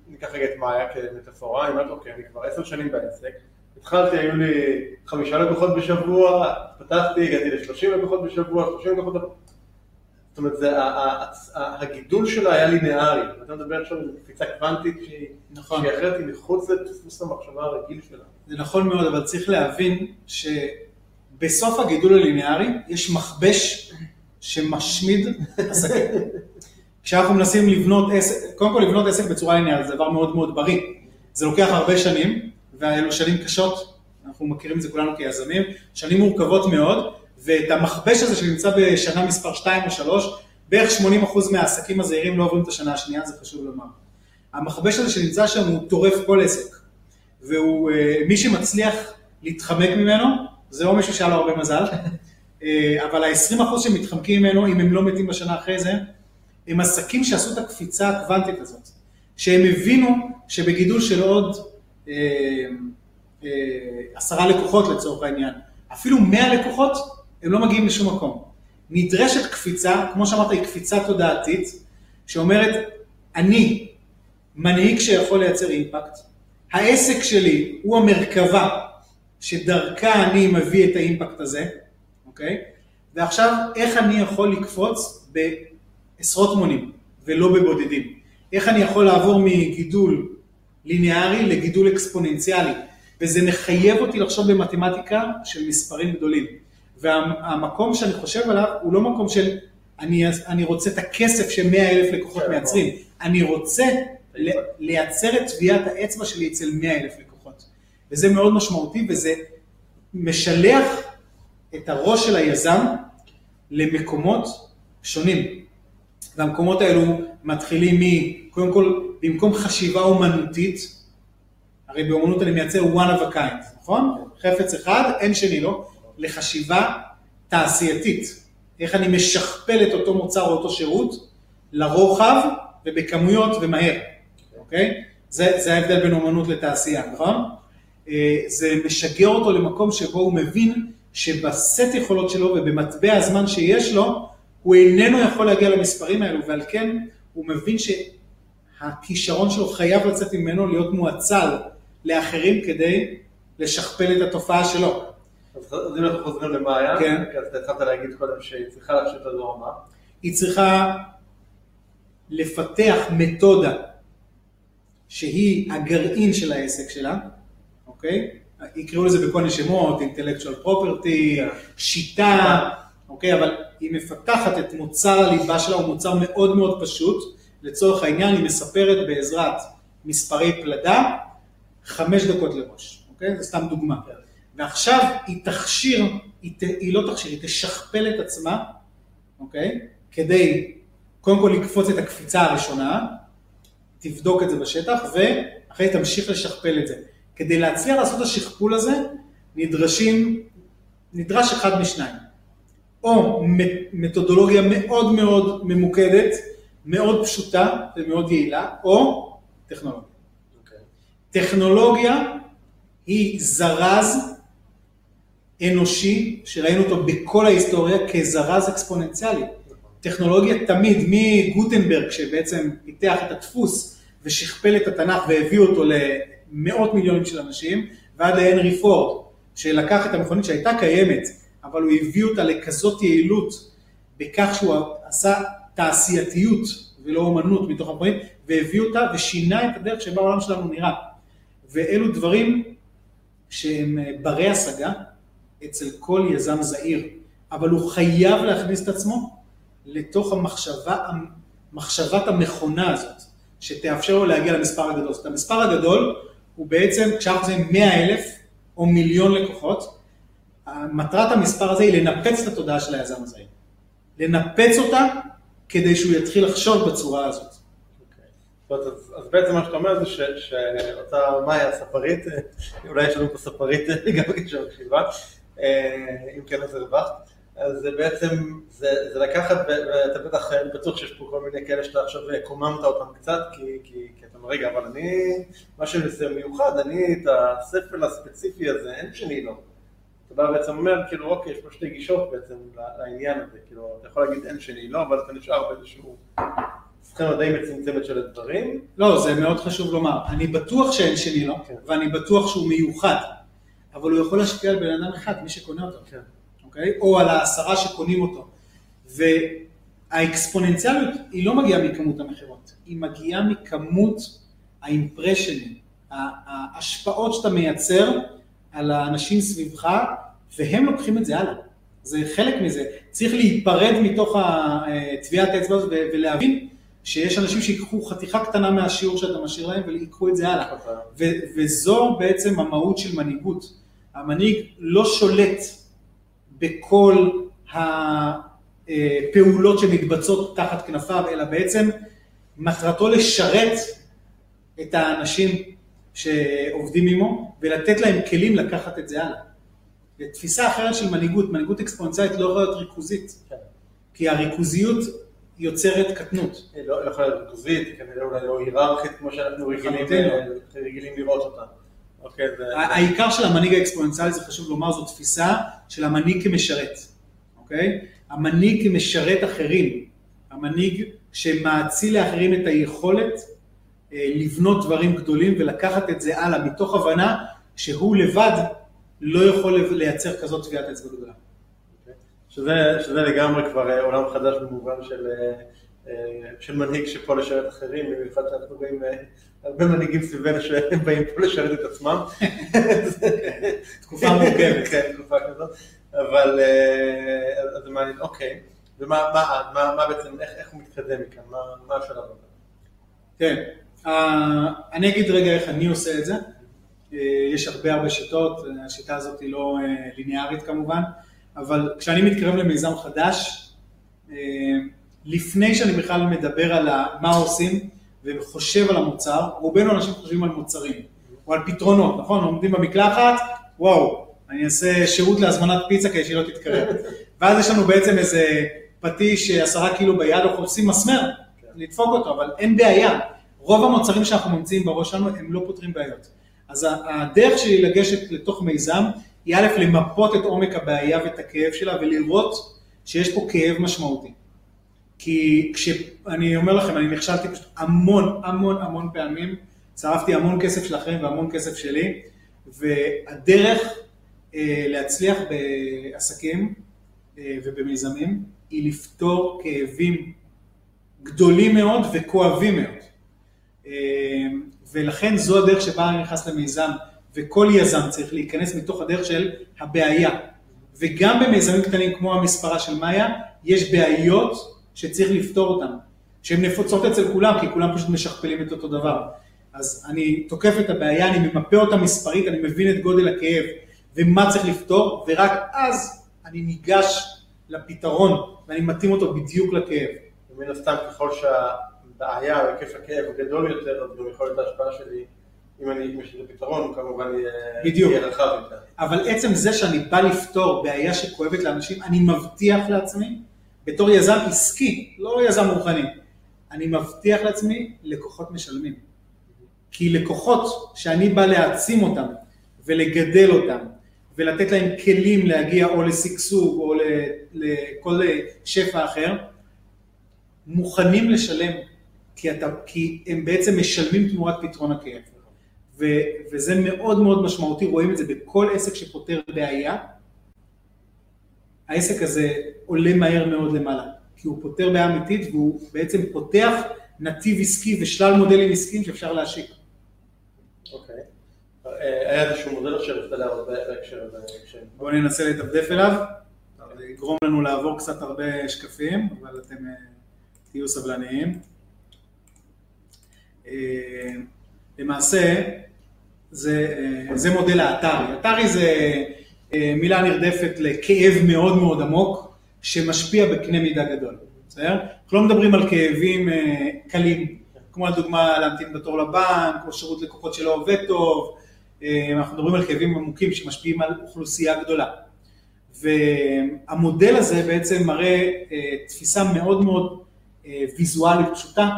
ניקח רגע את מאיה כמטאפורה, אני אומרת, אוקיי, אני כבר עשר שנים בעסק, התחלתי, היו לי חמישה לקוחות בשבוע, פתחתי, הגעתי לשלושים לקוחות בשבוע, שלושים לקוחות בשבוע, זאת אומרת, זה, הגידול שלה היה לינארי, אתה מדבר עכשיו על קפיצה קוונטית שהיא, נכון. שהיא אחרת, היא מחוץ לדפוס המחשבה הרגיל שלה. זה נכון מאוד, אבל צריך להבין שבסוף הגידול הליניארי יש מכבש שמשמיד עסקים. כשאנחנו מנסים לבנות עסק, קודם כל לבנות עסק בצורה ליניארית זה דבר מאוד מאוד בריא. זה לוקח הרבה שנים, ואלו שנים קשות, אנחנו מכירים את זה כולנו כיזמים, שנים מורכבות מאוד, ואת המכבש הזה שנמצא בשנה מספר 2 או 3, בערך 80% מהעסקים הזעירים לא עוברים את השנה השנייה, זה חשוב לומר. המכבש הזה שנמצא שם הוא טורף כל עסק, והוא, אה, מי שמצליח להתחמק ממנו, זה לא מישהו שהיה לו הרבה מזל, אה, אבל ה-20% שמתחמקים ממנו, אם הם לא מתים בשנה אחרי זה, הם עסקים שעשו את הקפיצה הקוונטית הזאת, שהם הבינו שבגידול של עוד אה, אה, עשרה לקוחות לצורך העניין, אפילו מאה לקוחות, הם לא מגיעים לשום מקום. נדרשת קפיצה, כמו שאמרת, היא קפיצה תודעתית, שאומרת, אני מנהיג שיכול לייצר אימפקט, העסק שלי הוא המרכבה שדרכה אני מביא את האימפקט הזה, אוקיי? ועכשיו, איך אני יכול לקפוץ בעשרות מונים ולא בבודדים? איך אני יכול לעבור מגידול ליניארי לגידול אקספוננציאלי? וזה מחייב אותי לחשוב במתמטיקה של מספרים גדולים. והמקום שאני חושב עליו הוא לא מקום של אני, אני רוצה את הכסף ש-100 אלף לקוחות כן, מייצרים, אני רוצה לייצר את טביעת האצבע שלי אצל 100 אלף לקוחות. וזה מאוד משמעותי וזה משלח את הראש של היזם למקומות שונים. והמקומות האלו מתחילים מ, קודם כל, במקום חשיבה אומנותית, הרי באומנות אני מייצר one of a kind, נכון? חפץ אחד, אין שני לו, לחשיבה תעשייתית. איך אני משכפל את אותו מוצר או אותו שירות לרוחב ובכמויות ומהר, אוקיי? זה, זה ההבדל בין אומנות לתעשייה, נכון? אה, זה משגר אותו למקום שבו הוא מבין שבסט יכולות שלו ובמטבע הזמן שיש לו, הוא איננו יכול להגיע למספרים האלו, ועל כן הוא מבין שהכישרון שלו חייב לצאת ממנו להיות מואצל לאחרים כדי לשכפל את התופעה שלו. אז אם אנחנו חוזרים למאיה, כן. אז אתה התחלת להגיד קודם שהיא צריכה את הדור היא צריכה לפתח מתודה שהיא הגרעין של העסק שלה, אוקיי? יקראו לזה בכל מיני שמות, intellectual property, שיטה, אוקיי? אבל היא מפתחת את מוצר הליבה שלה, הוא מוצר מאוד מאוד פשוט. לצורך העניין היא מספרת בעזרת מספרי פלדה חמש דקות לראש, אוקיי? זה סתם דוגמה. ועכשיו היא תכשיר, היא, ת, היא לא תכשיר, היא תשכפל את עצמה, אוקיי? כדי קודם כל לקפוץ את הקפיצה הראשונה, תבדוק את זה בשטח, ואחרי תמשיך לשכפל את זה. כדי להצליח לעשות את השכפול הזה, נדרשים, נדרש אחד משניים. או מתודולוגיה מאוד מאוד ממוקדת, מאוד פשוטה ומאוד יעילה, או טכנולוגיה. אוקיי. טכנולוגיה היא זרז אנושי, שראינו אותו בכל ההיסטוריה כזרז אקספוננציאלי. טכנולוגיה תמיד, מגוטנברג שבעצם פיתח את הדפוס ושכפל את התנ"ך והביא אותו למאות מיליונים של אנשים, ועד להנרי פורד, שלקח את המכונית שהייתה קיימת, אבל הוא הביא אותה לכזאת יעילות בכך שהוא עשה תעשייתיות ולא אומנות מתוך המכונית, והביא אותה ושינה את הדרך שבה העולם שלנו נראה. ואלו דברים שהם ברי השגה אצל כל יזם זעיר, אבל הוא חייב להכניס את עצמו לתוך המחשבה, מחשבת המכונה הזאת, שתאפשר לו להגיע למספר הגדול. זאת אומרת, המספר הגדול הוא בעצם, כשאנחנו עושים 100 אלף או מיליון לקוחות, מטרת המספר הזה היא לנפץ את התודעה של היזם הזעיר. לנפץ אותה כדי שהוא יתחיל לחשוב בצורה הזאת. אוקיי. אז, בעצם מה שאתה אומר זה שאותה מאיה הספרית, אולי יש לנו פה ספרית גם בקשר לקשיבה, אה, אם כן אז הרווחת, אז זה בעצם, זה, לקחת, ואתה בטח אני בטוח שיש פה כל מיני כאלה שאתה עכשיו קוממת אותם קצת, כי אתה אומר, רגע, אבל אני, מה שזה מיוחד, אני את הספל הספציפי הזה, אין שני לו. אתה בא בעצם אומר, כאילו, אוקיי, יש פה שתי גישות בעצם לעניין הזה, כאילו, אתה יכול להגיד אין שני לא, אבל אתה נשאר באיזשהו סכמה די מצומצמת של הדברים. לא, זה מאוד חשוב לומר. אני בטוח שאין שני לו, כן. ואני בטוח שהוא מיוחד, אבל הוא יכול להשפיע על בן אדם אחד, מי שקונה אותו, כן. אוקיי? או על העשרה שקונים אותו. והאקספוננציאליות היא לא מגיעה מכמות המכירות, היא מגיעה מכמות האימפרשנים, ההשפעות שאתה מייצר על האנשים סביבך, והם לוקחים את זה הלאה. זה חלק מזה. צריך להיפרד מתוך טביעת האצבע הזאת ולהבין שיש אנשים שיקחו חתיכה קטנה מהשיעור שאתה משאיר להם ויקחו את זה הלאה. ו- וזו בעצם המהות של מנהיגות. המנהיג לא שולט בכל הפעולות שמתבצעות תחת כנפיו, אלא בעצם מטרתו לשרת את האנשים שעובדים עמו ולתת להם כלים לקחת את זה הלאה. תפיסה אחרת של מנהיגות, מנהיגות אקספוננציאלית לא יכולה להיות ריכוזית, כן. כי הריכוזיות יוצרת קטנות. היא לא יכולה להיות ריכוזית, היא כנראה אולי לא היררכית כמו שאנחנו רגילים, לא. אה, רגילים לראות אותה. אוקיי. העיקר של המנהיג האקספוננציאלי, זה חשוב לומר, זו תפיסה של המנהיג כמשרת, אוקיי? המנהיג כמשרת אחרים, המנהיג שמאציל לאחרים את היכולת לבנות דברים גדולים ולקחת את זה הלאה, מתוך הבנה שהוא לבד לא יכול לייצר כזאת טביעת אצבע גדולה. שזה, שזה לגמרי כבר אה, עולם חדש במובן של, אה, אה, של מנהיג שפה לשרת אחרים, במיוחד שאנחנו רואים הרבה מנהיגים סביבנו שהם באים פה לשרת את עצמם. תקופה מורכבת. כן, תקופה כזאת, אבל אז זה מעניין, אוקיי, ומה מה, מה, מה בעצם, איך, איך הוא מתקדם מכאן, מה, מה השלב הבא? כן, אני אגיד רגע איך אני עושה את זה. יש הרבה הרבה שיטות, השיטה הזאת היא לא ליניארית כמובן. אבל כשאני מתקרב למיזם חדש, אה, לפני שאני בכלל מדבר על מה עושים וחושב על המוצר, רובנו אנשים חושבים על מוצרים או על פתרונות, נכון? עומדים במקלחת, וואו, אני אעשה שירות להזמנת פיצה כדי שהיא לא תתקרב. ואז יש לנו בעצם איזה פטיש עשרה קילו ביד, אנחנו עושים מסמר, לדפוק אותו, אבל אין בעיה. רוב המוצרים שאנחנו ממציאים בראש שלנו הם לא פותרים בעיות. אז הדרך שלי לגשת לתוך מיזם היא א', למפות את עומק הבעיה ואת הכאב שלה ולראות שיש פה כאב משמעותי. כי כשאני אומר לכם, אני נכשלתי פשוט המון המון המון פעמים, צרפתי המון כסף של אחרים והמון כסף שלי, והדרך אה, להצליח בעסקים אה, ובמיזמים היא לפתור כאבים גדולים מאוד וכואבים מאוד. אה, ולכן זו הדרך שבה אני נכנס למיזם. וכל יזם צריך להיכנס מתוך הדרך של הבעיה. וגם במיזמים קטנים כמו המספרה של מאיה, יש בעיות שצריך לפתור אותן, שהן נפוצות אצל כולם, כי כולם פשוט משכפלים את אותו דבר. אז אני תוקף את הבעיה, אני ממפה אותה מספרית, אני מבין את גודל הכאב ומה צריך לפתור, ורק אז אני ניגש לפתרון ואני מתאים אותו בדיוק לכאב. ומן הסתם ככל שהבעיה או היקף הכאב גדול יותר, אז גם יכולת ההשפעה שלי אם אני, לזה פתרון, הוא כמובן יהיה רחב יותר. אבל עצם זה שאני בא לפתור בעיה שכואבת לאנשים, אני מבטיח לעצמי, בתור יזם עסקי, לא יזם רוחני, אני מבטיח לעצמי לקוחות משלמים. כי לקוחות שאני בא להעצים אותם ולגדל אותם ולתת להם כלים להגיע או לשגשוג או לכל שפע אחר, מוכנים לשלם כי, אתה, כי הם בעצם משלמים תמורת פתרון הכאב. ו, וזה מאוד מאוד משמעותי, רואים את זה בכל עסק שפותר בעיה, העסק הזה עולה מהר מאוד למעלה, כי הוא פותר בעיה אמיתית והוא בעצם פותח נתיב עסקי ושלל מודלים עסקיים שאפשר להשיק. אוקיי. אה, היה איזשהו מודל עכשיו להראות בהקשר הזה. בואו ננסה לדפדף אליו, זה יגרום לנו לעבור קצת הרבה שקפים, אבל אתם אה, תהיו סבלניים. אה, למעשה, זה, אה, זה מודל האתרי. אתרי זה אה, מילה נרדפת לכאב מאוד מאוד עמוק, שמשפיע בקנה מידה גדול, בסדר? אנחנו לא מדברים על כאבים קלים, כמו לדוגמה להמתין בתור לבנק, או שירות לקוחות שלא עובד טוב, אנחנו מדברים על כאבים עמוקים שמשפיעים על אוכלוסייה גדולה. והמודל הזה בעצם מראה תפיסה מאוד מאוד ויזואלית פשוטה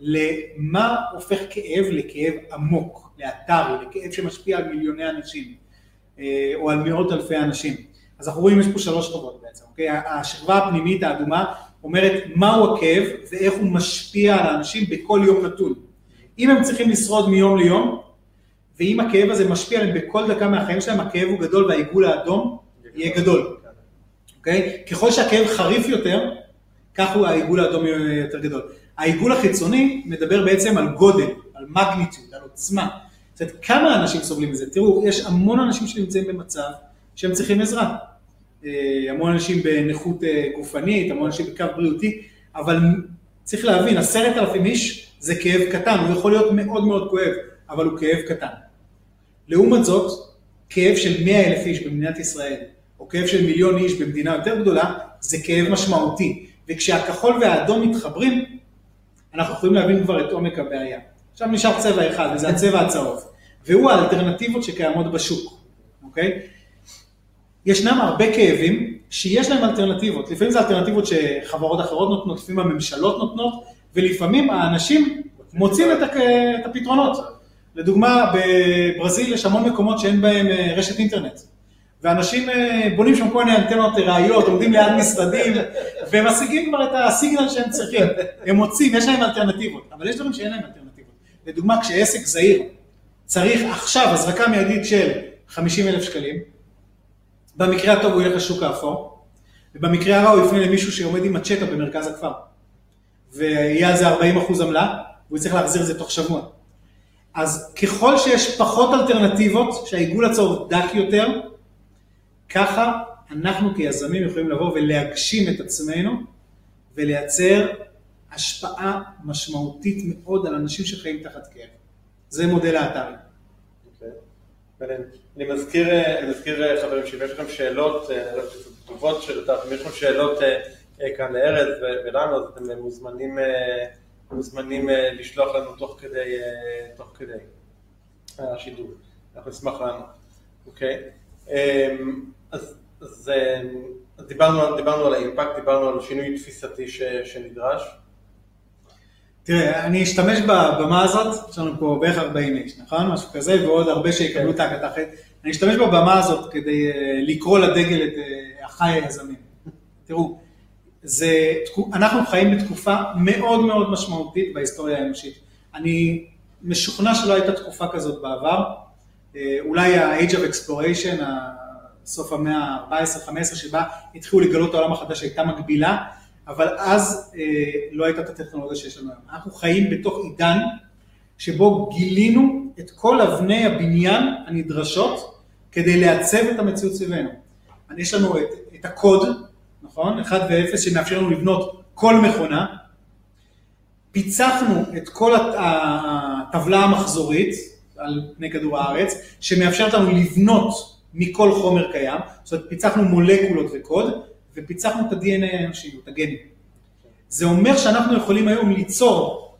למה הופך כאב לכאב עמוק. לאתרי, לכאב שמשפיע על מיליוני אנשים, אה, או על מאות אלפי אנשים. אז אנחנו רואים, יש פה שלוש שכבות בעצם, אוקיי? השכבה הפנימית האדומה אומרת מהו הכאב ואיך הוא משפיע על האנשים בכל יום נתון. אם הם צריכים לשרוד מיום ליום, ואם הכאב הזה משפיע עליהם בכל דקה מהחיים שלהם, הכאב הוא גדול והעיגול האדום יהיה גדול, אוקיי? ככל שהכאב חריף יותר, כך הוא העיגול האדום יהיה יותר גדול. העיגול החיצוני מדבר בעצם על גודל, על מגניטוד, על עוצמה. זאת אומרת, כמה אנשים סובלים מזה? תראו, יש המון אנשים שנמצאים במצב שהם צריכים עזרה. אה, המון אנשים בנכות אה, גופנית, המון אנשים בקו בריאותי, אבל צריך להבין, עשרת אלפים איש זה כאב קטן, הוא יכול להיות מאוד מאוד כואב, אבל הוא כאב קטן. לעומת זאת, כאב של מאה אלף איש במדינת ישראל, או כאב של מיליון איש במדינה יותר גדולה, זה כאב משמעותי. וכשהכחול והאדום מתחברים, אנחנו יכולים להבין כבר את עומק הבעיה. עכשיו נשאר צבע אחד, וזה הצבע הצהוב. והוא האלטרנטיבות שקיימות בשוק, אוקיי? ישנם הרבה כאבים שיש להם אלטרנטיבות, לפעמים זה אלטרנטיבות שחברות אחרות נותנות, לפעמים הממשלות נותנות, ולפעמים האנשים מוצאים את, את הפתרונות. לדוגמה, בברזיל יש המון מקומות שאין בהם אה, רשת אינטרנט. ואנשים אה, בונים שם כל מיני אנטנות ארעיות, עומדים ליד משרדים, והם משיגים כבר את הסיגנל שהם צריכים. הם מוצאים, יש להם אלטרנטיבות, אבל יש דברים שאין להם אלטרנטיבות. לדוגמה, כשעסק זעיר צריך עכשיו הזרקה מיידית של 50 אלף שקלים, במקרה הטוב הוא ילך לשוק האפור, ובמקרה הרע הוא יפנה למישהו שעומד עם מצ'טה במרכז הכפר. ויהיה על זה 40 אחוז עמלה, והוא יצטרך להחזיר את זה תוך שבוע. אז ככל שיש פחות אלטרנטיבות, שהעיגול הצהוב דק יותר, ככה אנחנו כיזמים יכולים לבוא ולהגשים את עצמנו ולייצר השפעה משמעותית מאוד על אנשים שחיים תחת כאב. זה מודל האתרים. אוקיי. אני מזכיר, מזכיר חברים שאם יש לכם שאלות, אה, תגובות של אותך, אם יש לכם שאלות אה, אה, כאן לארז ולנו, אז אתם מוזמנים, מוזמנים לשלוח לנו תוך כדי, תוך כדי השידור. אנחנו נשמח לענות, אוקיי? אז, אז, אז דיברנו, דיברנו על האימפקט, דיברנו על שינוי תפיסתי ש, שנדרש. תראה, אני אשתמש בבמה הזאת, יש לנו פה בערך 40 איש, נכון? משהו כזה, ועוד הרבה שיקבלו את ההקלטה אחרת. אני אשתמש בבמה הזאת כדי אה, לקרוא לדגל את אה, אחיי היזמים. תראו, זה, אנחנו חיים בתקופה מאוד מאוד משמעותית בהיסטוריה האנושית. אני משוכנע שלא הייתה תקופה כזאת בעבר. אה, אולי ה-Age of Exploration, סוף המאה ה-14-15, שבה התחילו לגלות העולם החדש הייתה מגבילה, אבל אז אה, לא הייתה את הטכנולוגיה שיש לנו היום. אנחנו חיים בתוך עידן שבו גילינו את כל אבני הבניין הנדרשות כדי לעצב את המציאות סביבנו. יש לנו את, את הקוד, נכון? 1 ו-0 שמאפשר לנו לבנות כל מכונה. פיצחנו את כל הטבלה המחזורית על פני כדור הארץ, שמאפשרת לנו לבנות מכל חומר קיים, זאת אומרת פיצחנו מולקולות וקוד, ופיצחנו את ה-DNA האנושי, את הגנים. זה אומר שאנחנו יכולים היום ליצור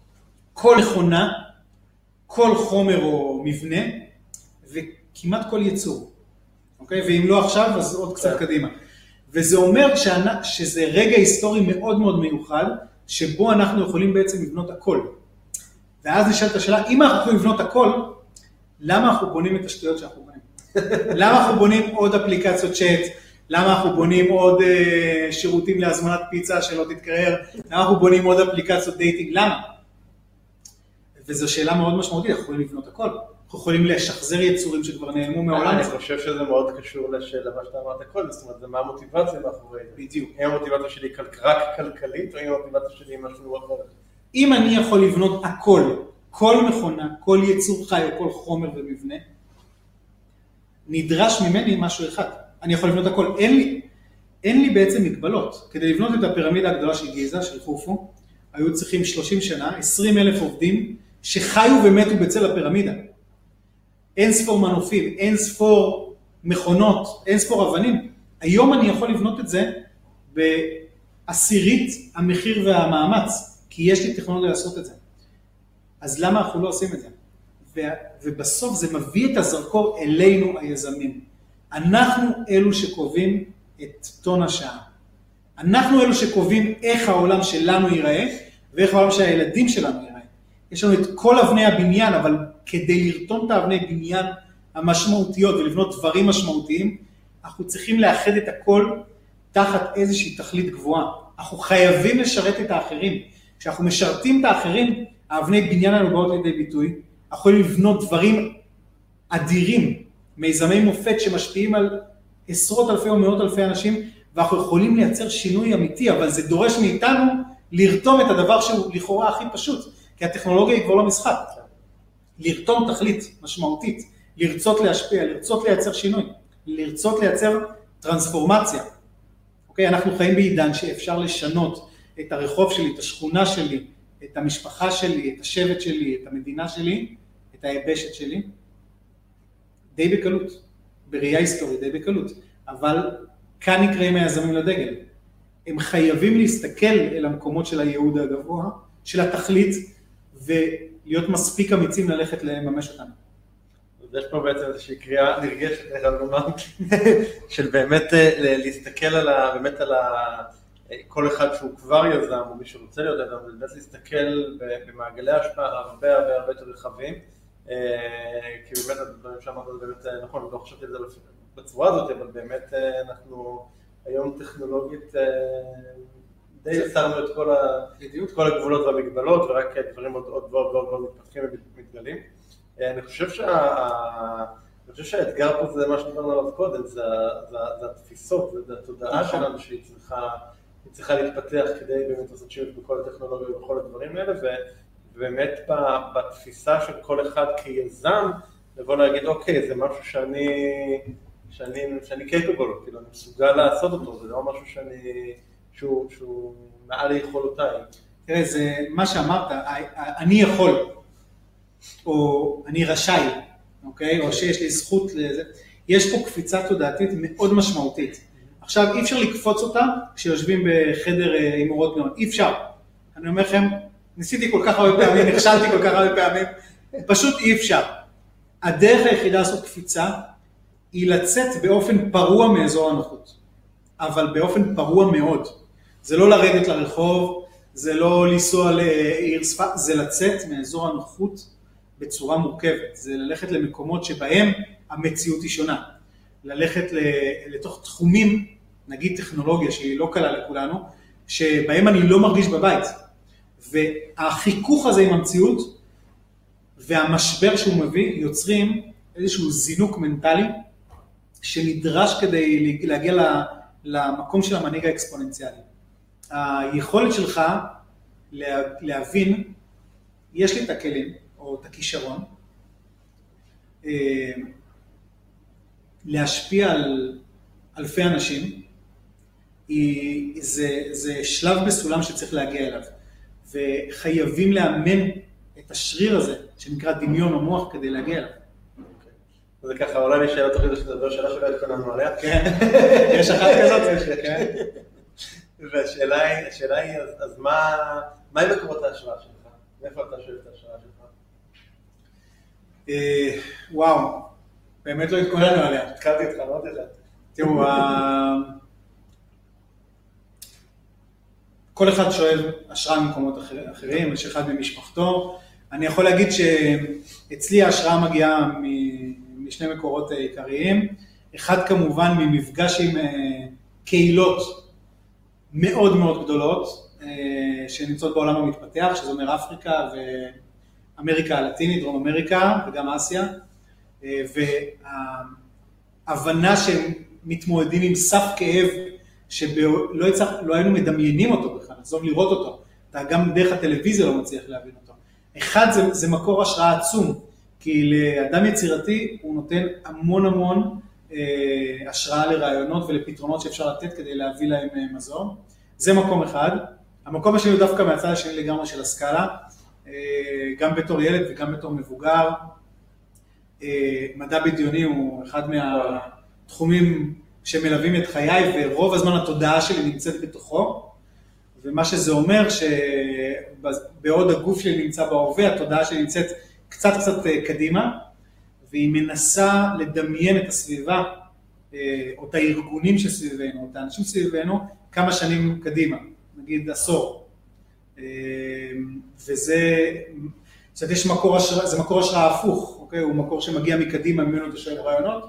כל מכונה, כל חומר או מבנה, וכמעט כל יצור, אוקיי? ואם לא עכשיו, אז עוד קצת כן. קדימה. וזה אומר שאני, שזה רגע היסטורי מאוד מאוד מיוחד, שבו אנחנו יכולים בעצם לבנות הכל. ואז נשאלת השאלה, אם אנחנו יכולים לבנות הכל, למה אנחנו בונים את השטויות שאנחנו? למה אנחנו בונים עוד אפליקציות צ'אט? למה אנחנו בונים עוד uh, שירותים להזמנת פיצה שלא תתקרר? למה אנחנו בונים עוד אפליקציות dating? למה? וזו שאלה מאוד משמעותית, אנחנו יכולים לבנות הכל. אנחנו יכולים לשחזר יצורים שכבר נעלמו מהעולם. אני חושב שזה מאוד קשור לשאלה מה שאתה אמרת קודם, זאת אומרת, זה מה המוטיבציה מאחורי זה. בדיוק. האם המוטיבציה שלי רק כלכלית, או האם המוטיבציה שלי משהו אחר? אם אני יכול לבנות הכל, כל מכונה, כל יצור חי או כל חומר ומבנה, נדרש ממני משהו אחד. אני יכול לבנות הכל. אין לי, אין לי בעצם מגבלות. כדי לבנות את הפירמידה הגדולה של גיזה, של חופו, היו צריכים 30 שנה, 20 אלף עובדים שחיו ומתו בצל הפירמידה. אין ספור מנופים, אין ספור מכונות, אין ספור אבנים. היום אני יכול לבנות את זה בעשירית המחיר והמאמץ, כי יש לי טכנולוגיה לעשות את זה. אז למה אנחנו לא עושים את זה? ובסוף זה מביא את הזרקור אלינו היזמים. אנחנו אלו שקובעים את טון השעה. אנחנו אלו שקובעים איך העולם שלנו ייראה ואיך העולם של הילדים שלנו ייראה. יש לנו את כל אבני הבניין, אבל כדי לרתום את האבני בניין המשמעותיות ולבנות דברים משמעותיים, אנחנו צריכים לאחד את הכל תחת איזושהי תכלית גבוהה. אנחנו חייבים לשרת את האחרים. כשאנחנו משרתים את האחרים, האבני בניין האלו באות לידי ביטוי, אנחנו יכולים לבנות דברים אדירים, מיזמי מופת שמשפיעים על עשרות אלפי או מאות אלפי אנשים, ואנחנו יכולים לייצר שינוי אמיתי, אבל זה דורש מאיתנו לרתום את הדבר שהוא לכאורה הכי פשוט, כי הטכנולוגיה היא כבר לא משחק. לרתום תכלית משמעותית, לרצות להשפיע, לרצות לייצר שינוי, לרצות לייצר טרנספורמציה. אוקיי, אנחנו חיים בעידן שאפשר לשנות את הרחוב שלי, את השכונה שלי, את המשפחה שלי, את השבט שלי, את המדינה שלי, את היבשת שלי, די בקלות, בראייה היסטורית די בקלות, אבל כאן נקראים היזמים לדגל. הם חייבים להסתכל אל המקומות של הייעוד הגבוה, של התכלית, ולהיות מספיק אמיצים ללכת לממש אותם. יש פה בעצם איזושהי קריאה נרגשת, אני חייב לומר, של באמת אה, להסתכל על ה... באמת על ה... כל אחד שהוא כבר יזם, או מי שרוצה להיות יזם, זה באמת להסתכל במעגלי השפעה הרבה הרבה הרבה יותר רחבים, כי באמת הדברים שאמרת זה באמת אה, נכון, לא חשבתי על זה בצורה הזאת, אבל באמת אה, אנחנו היום טכנולוגית די הסרנו את כל, ה, את כל הגבולות והמגבלות, ורק דברים עוד ועוד ועוד ועוד מתפתחים ומתגלים. אני חושב שה... אני חושב שהאתגר פה זה מה שדיברנו עליו קודם, זה, זה, זה התפיסות, זה התודעה נכון. שלנו שהיא צריכה, צריכה להתפתח כדי באמת לעשות שימוש בכל הטכנולוגיה ובכל הדברים האלה, ו- ובאמת ב- בתפיסה של כל אחד כיזם, לבוא להגיד, אוקיי, זה משהו שאני, שאני, שאני capable, כאילו אני מסוגל לעשות אותו, זה לא משהו שאני, שהוא, שהוא מעל יכולותיי. תראה, זה מה שאמרת, אני יכול, או אני רשאי, אוקיי? או שיש לי זכות לזה. יש פה קפיצה תודעתית מאוד משמעותית. עכשיו, אי אפשר לקפוץ אותה כשיושבים בחדר אה, עם אורות נאון, אי אפשר. אני אומר לכם, ניסיתי כל כך הרבה פעמים, נכשלתי כל כך הרבה פעמים, פשוט אי אפשר. הדרך היחידה לעשות קפיצה היא לצאת באופן פרוע מאזור הנוחות, אבל באופן פרוע מאוד. זה לא לרדת לרחוב, זה לא לנסוע לעיר שפת, זה לצאת מאזור הנוחות בצורה מורכבת, זה ללכת למקומות שבהם המציאות היא שונה, ללכת לתוך תחומים, נגיד טכנולוגיה שהיא לא קלה לכולנו, שבהם אני לא מרגיש בבית. והחיכוך הזה עם המציאות והמשבר שהוא מביא יוצרים איזשהו זינוק מנטלי שנדרש כדי להגיע למקום של המנהיג האקספוננציאלי. היכולת שלך להבין, יש לי את הכלים או את הכישרון, אה, להשפיע על אלפי אנשים, זה, זה שלב בסולם שצריך להגיע אליו, וחייבים לאמן את השריר הזה, שנקרא דמיון המוח, כדי להגיע אליו. זה ככה, עולה לי שאלה תוך כדי שתדבר, שאלה שלא התכוננו עליה. כן, יש אחת כזאת, כן. והשאלה היא, השאלה היא, אז, מה, מה עם מקורות ההשראה שלך? מאיפה אתה שואל את ההשראה שלך? אה, וואו, באמת לא התכוננו עליה. התחלתי איתך, אמרתי לך. תראו, כל אחד שואל השראה ממקומות אחרים, יש אחד ממשפחתו. אני יכול להגיד שאצלי ההשראה מגיעה משני מקורות עיקריים. אחד כמובן ממפגש עם אה, קהילות מאוד מאוד גדולות אה, שנמצאות בעולם המתפתח, שזה אומר אפריקה ואמריקה הלטינית, דרום אמריקה וגם אסיה, אה, וההבנה שהם מתמודדים עם סף כאב שלא לא היינו מדמיינים אותו עזוב לראות אותו, אתה גם דרך הטלוויזיה לא מצליח להבין אותו. אחד, זה, זה מקור השראה עצום, כי לאדם יצירתי הוא נותן המון המון אה, השראה לרעיונות ולפתרונות שאפשר לתת כדי להביא להם אה, מזון. זה מקום אחד. המקום השני הוא דווקא מהצד השני לגמרי של הסקאלה, אה, גם בתור ילד וגם בתור מבוגר. מדע בדיוני הוא אחד מהתחומים שמלווים את חיי ורוב הזמן התודעה שלי נמצאת בתוכו. ומה שזה אומר שבעוד הגוף שלי נמצא בהווה, התודעה שלי נמצאת קצת קצת קדימה, והיא מנסה לדמיין את הסביבה, אה, או את הארגונים שסביבנו, או את האנשים סביבנו, כמה שנים קדימה, נגיד עשור. אה, וזה, זאת אומרת, מקור השראה, זה מקור השראה הפוך, אוקיי? הוא מקור שמגיע מקדימה, ממנו אתה שואל רעיונות,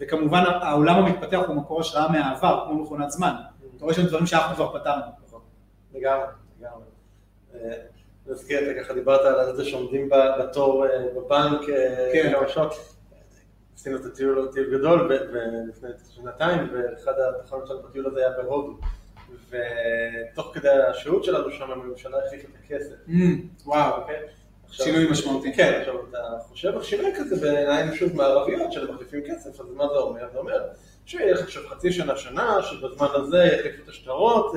וכמובן העולם המתפתח הוא מקור השראה מהעבר, כמו מכונת זמן. אתה רואה שם דברים שאנחנו כבר פתרנו. לגמרי, לגמרי. אה, נזכיר, אתה ככה דיברת על זה שעומדים בתור בבנק כן. כמה שעות. עשינו את הטיול טיול גדול לפני שנתיים, ואחד התחנות שלנו בטיול הזה היה בהודו. ותוך כדי השהות שלנו שם הממשלה החליפה את הכסף. וואו, אוקיי? שינוי משמעותי. כן, עכשיו אתה חושב על שינוי כזה בעיניים שוב מערביות של מחליפים כסף, אז מה זה אומר? זה אומר שיהיה לך עכשיו חצי שנה, שנה, שבזמן הזה יחליפו את השטרות,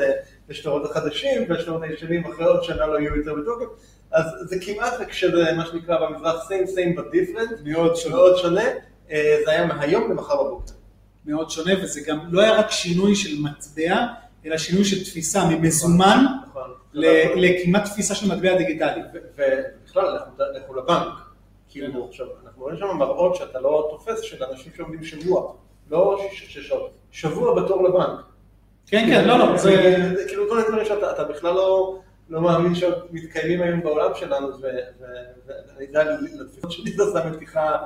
השטרות החדשים, והשטרות הישנים אחרי עוד שנה לא יהיו יותר בתוקף. אז זה כמעט כשזה מה שנקרא במזרח same same but different, מאוד שונה. מאוד שונה, אה, זה היה מהיום למחר בבוקר. מאוד שונה, וזה גם לא היה רק שינוי של מטבע, אלא שינוי של תפיסה ממזומן נכון. לכמעט תפיסה של מטבע דיגיטלי. ובכלל, לכו לבנק. כאילו, עכשיו, אנחנו רואים שם מראות שאתה לא תופס של אנשים שעומדים שבוע, לא שש שעות, שבוע בתור לבנק. כן, כן, לא, לא, זה... כאילו כל מיני דברים שאתה בכלל לא... לא מאמין שעוד מתקיימים היום בעולם שלנו, ואני יודע, לתפיסות שלי זו עשה מתיחה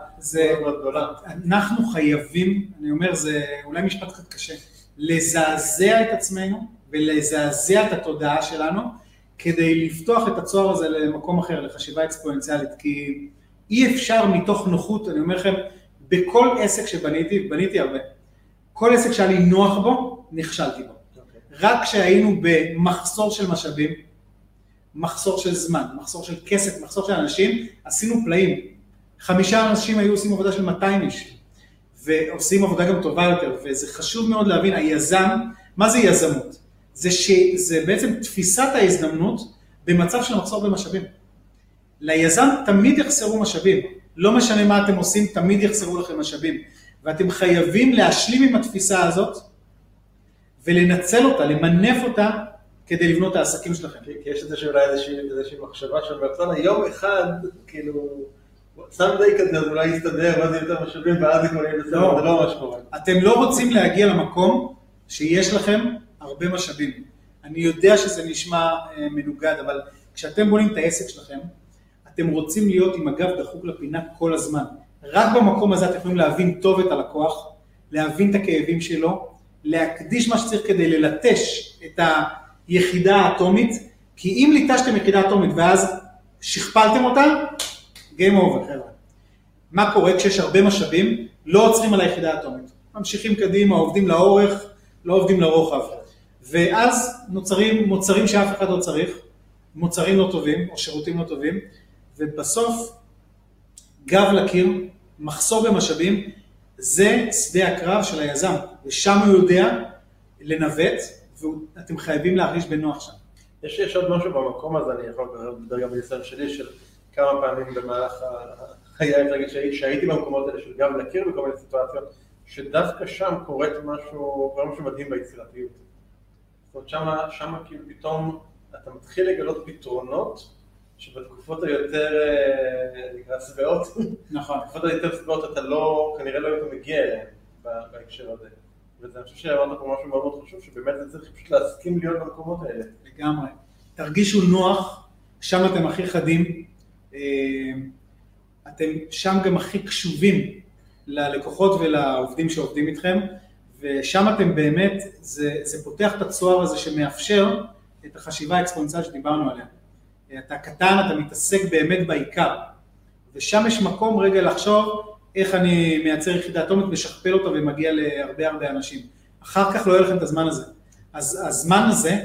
מאוד גדולה. אנחנו חייבים, אני אומר, זה אולי משפט קצת קשה, לזעזע את עצמנו ולזעזע את התודעה שלנו, כדי לפתוח את הצוהר הזה למקום אחר, לחשיבה אקספוננציאלית, כי אי אפשר מתוך נוחות, אני אומר לכם, בכל עסק שבניתי, בניתי הרבה, כל עסק שהיה לי נוח בו, נכשלתי בו. אוקיי. רק כשהיינו במחסור של משאבים, מחסור של זמן, מחסור של כסף, מחסור של אנשים, עשינו פלאים. חמישה אנשים היו עושים עבודה של 200 איש, ועושים עבודה גם טובה יותר, וזה חשוב מאוד להבין, היזם, מה זה יזמות? זה שזה בעצם תפיסת ההזדמנות במצב של מחסור במשאבים. ליזם תמיד יחסרו משאבים, לא משנה מה אתם עושים, תמיד יחסרו לכם משאבים, ואתם חייבים להשלים עם התפיסה הזאת ולנצל אותה, למנף אותה כדי לבנות את העסקים שלכם. כי יש איזה שאולי איזושהי איזושהי מחשבה שאומרת, "סתם, יום אחד, כאילו, סנדיי כזה, אז אולי יסתדר, ואז יהיה יותר משאבים, ואז זה כבר יהיה בסדר, לא. זה לא מה שקורה. אתם לא רוצים להגיע למקום שיש לכם הרבה משאבים. אני יודע שזה נשמע אה, מנוגד, אבל כשאתם בונים את העסק שלכם, אתם רוצים להיות עם הגב דחוק לפינה כל הזמן. רק במקום הזה אתם יכולים להבין טוב את הלקוח, להבין את הכאבים שלו, להקדיש מה שצריך כדי ללטש את היחידה האטומית, כי אם ליטשתם יחידה אטומית ואז שכפלתם אותה, Game over חבר'ה. מה קורה כשיש הרבה משאבים, לא עוצרים על היחידה האטומית. ממשיכים קדימה, עובדים לאורך, לא עובדים לרוחב. ואז נוצרים מוצרים שאף אחד לא צריך, מוצרים לא טובים או שירותים לא טובים, ובסוף גב לקיר, מחסור במשאבים, זה שדה הקרב של היזם, ושם הוא יודע לנווט, ואתם חייבים להרגיש בנוח שם. יש, יש עוד משהו במקום הזה, אני יכול לדבר גם בניסיון שלי, של כמה פעמים במהלך חיי, להגיד שהי- שהייתי במקומות האלה של גם להכיר בכל מיני סיטואציות, שדווקא שם קורית משהו, קורה משהו מדהים ביצירתיות. זאת אומרת, שמה, שמה כאילו פתאום אתה מתחיל לגלות פתרונות, שבתקופות היותר, אה, נקרא שבעות, נכון. בתקופות היותר שבעות אתה לא, כנראה לא היית מגיע אליהן בהקשר הזה. וזה, אני חושב שאמרת פה משהו מאוד מאוד חשוב, שבאמת זה צריך פשוט להסכים להיות במקומות האלה. לגמרי. תרגישו נוח, שם אתם הכי חדים, אה, אתם שם גם הכי קשובים ללקוחות ולעובדים שעובדים איתכם, ושם אתם באמת, זה, זה פותח את הצוהר הזה שמאפשר את החשיבה האקספוננציאלית שדיברנו עליה. אתה קטן, אתה מתעסק באמת בעיקר, ושם יש מקום רגע לחשוב איך אני מייצר יחידה אטומית, משכפל אותה ומגיע להרבה הרבה אנשים. אחר כך לא יהיה לכם את הזמן הזה. אז הזמן הזה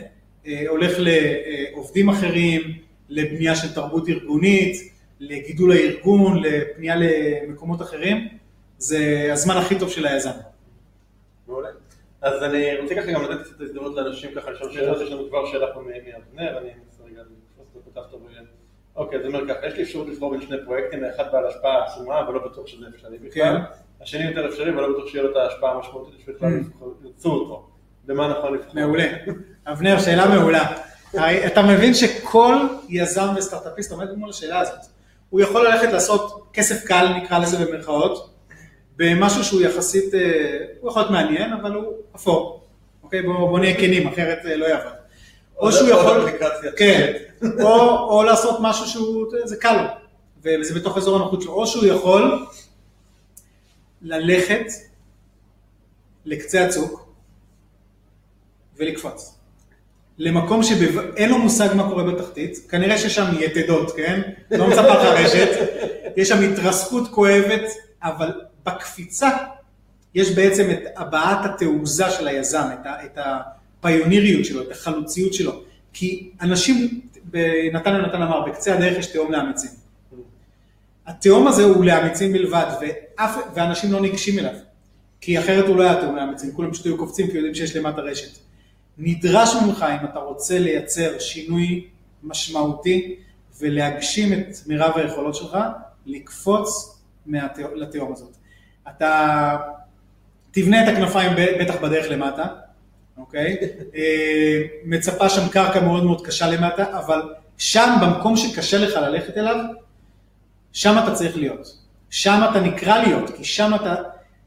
אה, הולך לעובדים אחרים, לבנייה של תרבות ארגונית, לגידול הארגון, לפנייה למקומות אחרים, זה הזמן הכי טוב של היזם. מעולה. אז אני רוצה ככה גם לתת קצת הזדמנות לאנשים ככה לשאול שאלות, יש לנו כבר שאלה פה מאבנר, אני אנסה רגע לתפוס אותו כל כך טוב. אוקיי, אז אני אומר ככה, יש לי אפשרות לבחור בין שני פרויקטים, האחד בעל השפעה עצומה, אבל לא בטוח שזה אפשרי בכלל. כן. השני יותר אפשרי, אבל לא בטוח שיהיה לו את ההשפעה המשמעותית שבכלל ירצו אותו. במה נכון לבחור? מעולה. אבנר, שאלה מעולה. הרי אתה מבין שכל יזם וסטארט-אפיסט עומד מול השאלה הזאת. הוא יכול ללכת לעשות כסף קל, נקרא לזה במרכאות, במשהו שהוא יחסית, אה, הוא יכול להיות מעניין, אבל הוא אפור. אוקיי, בואו בוא נהיה כנים, אחרת אה, לא יעבוד. או שהוא יכול. כן, או, או לעשות משהו שהוא, זה קל לו, וזה בתוך אזור הנוחות שלו, או שהוא יכול ללכת לקצה הצוק ולקפוץ. למקום שאין לו מושג מה קורה בתחתית, כנראה ששם יתדות, כן? לא מצפה לך רשת, יש שם התרסקות כואבת, אבל בקפיצה יש בעצם את הבעת התעוזה של היזם, את, ה, את הפיוניריות שלו, את החלוציות שלו. כי אנשים, נתן יונתן אמר, בקצה הדרך יש תהום לאמיצים. התהום הזה הוא לאמיצים בלבד, ואף, ואנשים לא ניגשים אליו. כי אחרת הוא לא היה תהום לאמיצים, כולם פשוט היו קופצים כי יודעים שיש למטה רשת. נדרש ממך, אם אתה רוצה לייצר שינוי משמעותי ולהגשים את מירב היכולות שלך, לקפוץ מהתה- לתהום הזאת. אתה תבנה את הכנפיים בטח בדרך למטה, אוקיי? אה, מצפה שם קרקע מאוד מאוד קשה למטה, אבל שם, במקום שקשה לך ללכת אליו, שם אתה צריך להיות. שם אתה נקרא להיות, כי שם אתה,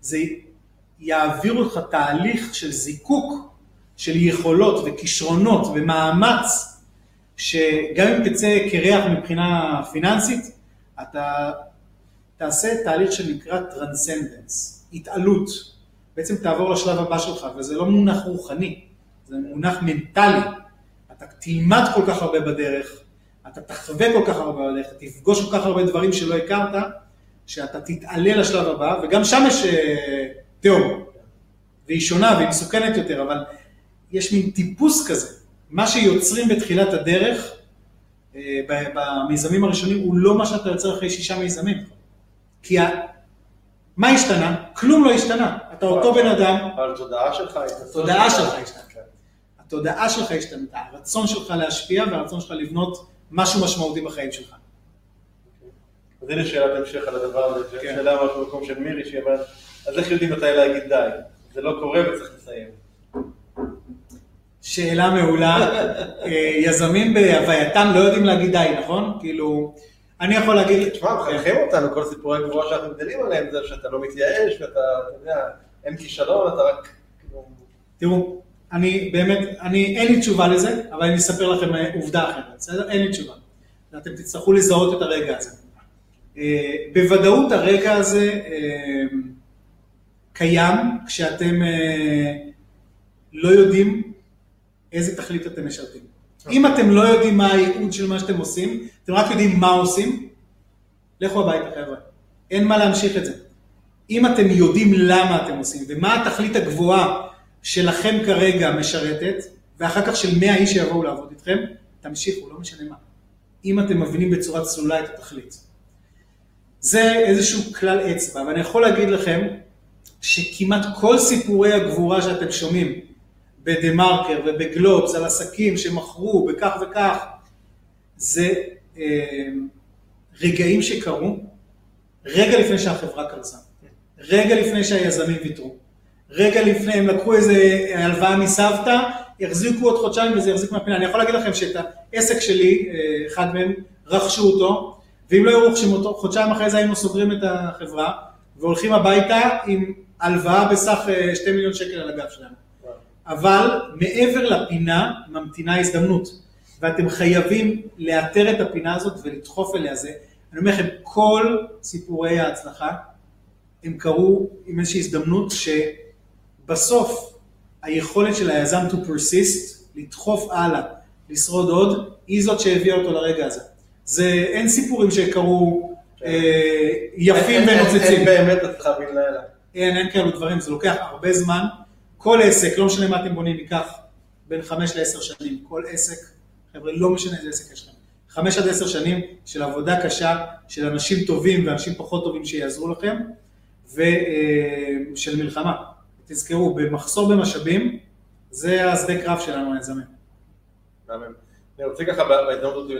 זה יעביר אותך תהליך של זיקוק של יכולות וכישרונות ומאמץ, שגם אם תצא קרח מבחינה פיננסית, אתה תעשה תהליך שנקרא transcendence, התעלות. בעצם תעבור לשלב הבא שלך, וזה לא מונח רוחני, זה מונח מנטלי. אתה תלמד כל כך הרבה בדרך, אתה תחווה כל כך הרבה בדרך, תפגוש כל כך הרבה דברים שלא הכרת, שאתה תתעלה לשלב הבא, וגם שם יש תהום, והיא שונה והיא מסוכנת יותר, אבל יש מין טיפוס כזה. מה שיוצרים בתחילת הדרך, אה, במיזמים הראשונים, הוא לא מה שאתה יוצר אחרי שישה מיזמים. כי ה... מה השתנה? כלום לא השתנה. אתה אותו בן אדם. אבל התודעה שלך, התודעה שלך השתנה. התודעה שלך השתנתה, הרצון שלך להשפיע והרצון שלך לבנות משהו משמעותי בחיים שלך. אז הנה שאלת המשך על הדבר הזה, כן. שאלה משהו במקום של מירי, שהיא אומרת, אז איך יודעים מתי להגיד די? זה לא קורה וצריך לסיים. שאלה מעולה. אה, יזמים בהווייתם לא יודעים להגיד די, נכון? כאילו, אני יכול להגיד... תשמע, מחנכים אותנו, כל סיפורי גבוהה שאנחנו גדלים עליהם, זה שאתה לא מתייאש, ואתה, אתה יודע, אין כישלון, אתה רק... כאילו- תראו, אני באמת, אני, אין לי תשובה לזה, אבל אני אספר לכם אה, עובדה אחרת, בסדר? אין לי תשובה. ואתם תצטרכו לזהות את הרגע הזה. אה, בוודאות הרגע הזה אה, קיים כשאתם לא יודעים איזה תכלית אתם משרתים. אם אתם לא יודעים מה הייעוד של מה שאתם עושים, אתם רק יודעים מה עושים, לכו הביתה חבר'ה. אין מה להמשיך את זה. אם אתם יודעים למה אתם עושים ומה התכלית הגבוהה שלכם כרגע משרתת, ואחר כך של 100 איש שיבואו לעבוד איתכם, תמשיכו, לא משנה מה. אם אתם מבינים בצורה צלולה את התכלית. זה איזשהו כלל אצבע, ואני יכול להגיד לכם שכמעט כל סיפורי הגבורה שאתם שומעים בדה מרקר ובגלובס על עסקים שמכרו בכך וכך, זה אה, רגעים שקרו רגע לפני שהחברה קרסה, רגע לפני שהיזמים ויתרו. רגע לפני הם לקחו איזה הלוואה מסבתא, יחזיקו עוד חודשיים וזה יחזיק מהפינה. אני יכול להגיד לכם שאת העסק שלי, אה, אחד מהם, רכשו אותו, ואם לא היו רוכשים אותו, חודשיים אחרי זה היינו סוגרים את החברה, והולכים הביתה עם הלוואה בסך 2 אה, מיליון שקל על הגב שלנו. אבל מעבר לפינה ממתינה הזדמנות, ואתם חייבים לאתר את הפינה הזאת ולדחוף אליה זה. אני אומר לכם, כל סיפורי ההצלחה הם קרו עם איזושהי הזדמנות ש... בסוף היכולת של היזם to persist, לדחוף הלאה, לשרוד עוד, היא זאת שהביאה אותו לרגע הזה. זה, אין סיפורים שקרו אה, יפים ונוצצים. אין באמת הצלחה בן לילה. אין, אין כאלו דברים, זה לוקח הרבה זמן. כל עסק, לא משנה מה אתם בונים, ייקח בין חמש לעשר שנים. כל עסק, חבר'ה, לא משנה איזה עסק יש לכם. חמש עד עשר שנים של עבודה קשה, של אנשים טובים ואנשים פחות טובים שיעזרו לכם, ושל מלחמה. תזכרו, במחסור במשאבים, זה השדה קרב שלנו היזמים. אני רוצה ככה בהזדמנות הזאת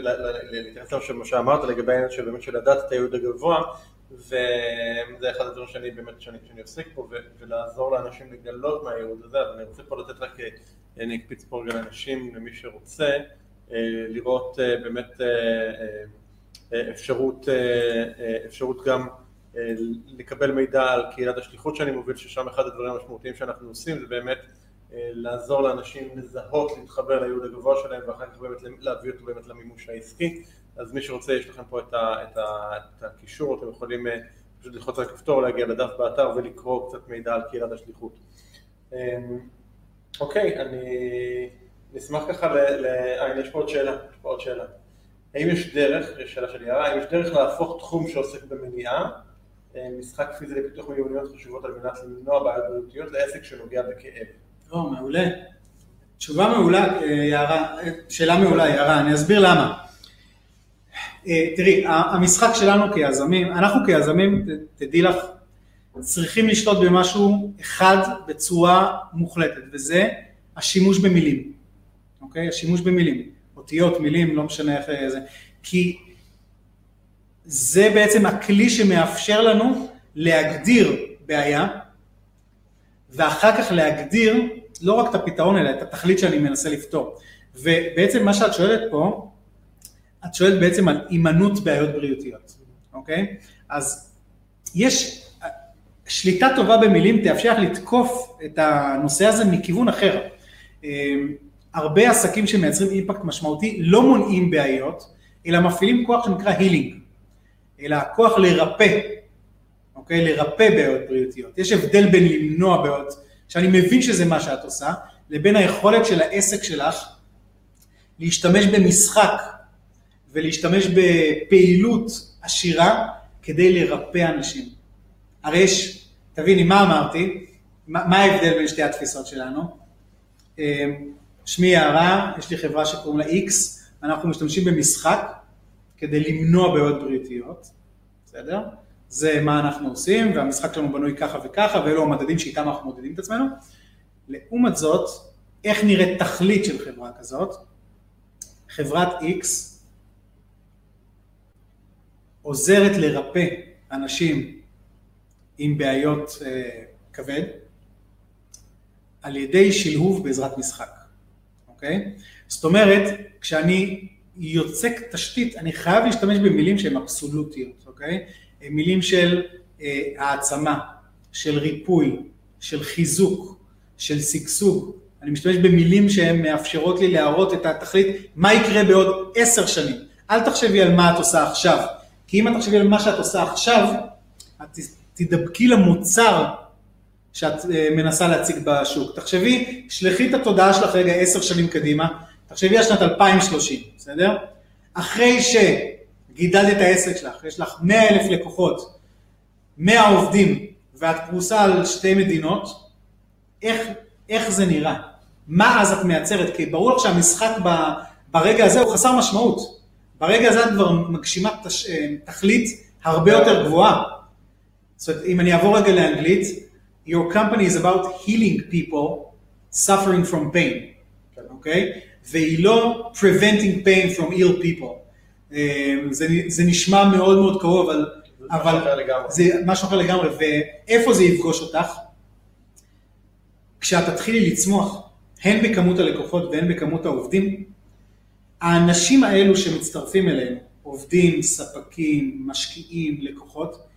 להתייחס למה שאמרת לגבי העניין של באמת של לדעת את היהוד הגבוה וזה אחד הדברים שאני באמת, שאני, שאני עוסק פה ולעזור לאנשים לגלות מהייעוד הזה, אז אני רוצה פה לתת רק, אה, אני אקפיץ פה רגע לאנשים, למי שרוצה, אה, לראות אה, באמת אפשרות, אפשרות גם לקבל מידע על קהילת השליחות שאני מוביל, ששם אחד הדברים המשמעותיים שאנחנו עושים זה באמת אה, לעזור לאנשים לזהות, להתחבר לייעוד הגבוה שלהם ואחר כך באמת להביא אותו באמת למימוש העסקי. אז מי שרוצה, יש לכם פה את, ה, את, ה, את הקישור, אתם יכולים אה, פשוט ללחוץ על הכפתור, להגיע לדף באתר ולקרוא קצת מידע על קהילת השליחות. אוקיי, אני נשמח ככה, ל... אה, יש פה עוד שאלה, יש פה עוד שאלה. האם יש דרך, יש שאלה של יערה, האם יש דרך להפוך תחום שעוסק במניעה אה, משחק פיזי לפיתוח מיומנויות חשובות על מנת למנוע בעיות בריאותיות לעסק שנוגע בכאב. או, מעולה. תשובה מעולה, אה, יערה, שאלה מעולה, יערה, אני אסביר למה. אה, תראי, המשחק שלנו כיזמים, אנחנו כיזמים, תדעי לך, צריכים לשלוט במשהו אחד בצורה מוחלטת, וזה השימוש במילים, אוקיי? השימוש במילים, אותיות, מילים, לא משנה איך זה, כי זה בעצם הכלי שמאפשר לנו להגדיר בעיה, ואחר כך להגדיר לא רק את הפתרון אלא את התכלית שאני מנסה לפתור. ובעצם מה שאת שואלת פה, את שואלת בעצם על הימנעות בעיות בריאותיות, אוקיי? אז יש, שליטה טובה במילים תאפשר לך לתקוף את הנושא הזה מכיוון אחר. אמ, הרבה עסקים שמייצרים אימפקט משמעותי לא מונעים בעיות, אלא מפעילים כוח שנקרא הילינג. אלא הכוח לרפא, אוקיי? לרפא בעיות בריאותיות. יש הבדל בין למנוע בעיות, שאני מבין שזה מה שאת עושה, לבין היכולת של העסק שלך להשתמש במשחק ולהשתמש בפעילות עשירה כדי לרפא אנשים. הרי יש, תביני, מה אמרתי? מה, מה ההבדל בין שתי התפיסות שלנו? אה, שמי יערה, יש לי חברה שקוראים לה X, אנחנו משתמשים במשחק כדי למנוע בעיות בריאותיות, בסדר? זה מה אנחנו עושים, והמשחק שלנו בנוי ככה וככה, ואלו המדדים שאיתם אנחנו מודדים את עצמנו. לעומת זאת, איך נראית תכלית של חברה כזאת? חברת X עוזרת לרפא אנשים עם בעיות אה, כבד על ידי שלהוב בעזרת משחק, אוקיי? זאת אומרת, כשאני יוצק תשתית, אני חייב להשתמש במילים שהן אבסולוטיות, אוקיי? מילים של אה, העצמה, של ריפוי, של חיזוק, של שגשוג. אני משתמש במילים שהן מאפשרות לי להראות את התכלית, מה יקרה בעוד עשר שנים. אל תחשבי על מה את עושה עכשיו, כי אם את תחשבי על מה שאת עושה עכשיו, את תדבקי למוצר שאת אה, מנסה להציג בשוק. תחשבי, שלחי את התודעה שלך רגע עשר שנים קדימה, תחשבי על שנת 2030, בסדר? אחרי שגידלת את העסק שלך, יש לך 100 אלף לקוחות, 100 עובדים, ואת פרוסה על שתי מדינות, איך, איך זה נראה? מה אז את מייצרת? כי ברור לך שהמשחק ב, ברגע הזה הוא חסר משמעות. ברגע הזה את כבר מגשימה תש, אה, תכלית הרבה יותר גבוהה. זאת אומרת, אם אני אעבור רגע לאנגלית, your company is about healing people suffering from pain, אוקיי? Okay? והיא לא preventing pain from ill people. אה, זה, זה נשמע מאוד מאוד קרוב, אבל, אבל זה משהו אחר לגמרי, ואיפה זה יפגוש אותך? כשאת תתחילי לצמוח, הן בכמות הלקוחות והן בכמות העובדים, האנשים האלו שמצטרפים אליהם, עובדים, ספקים, משקיעים, לקוחות,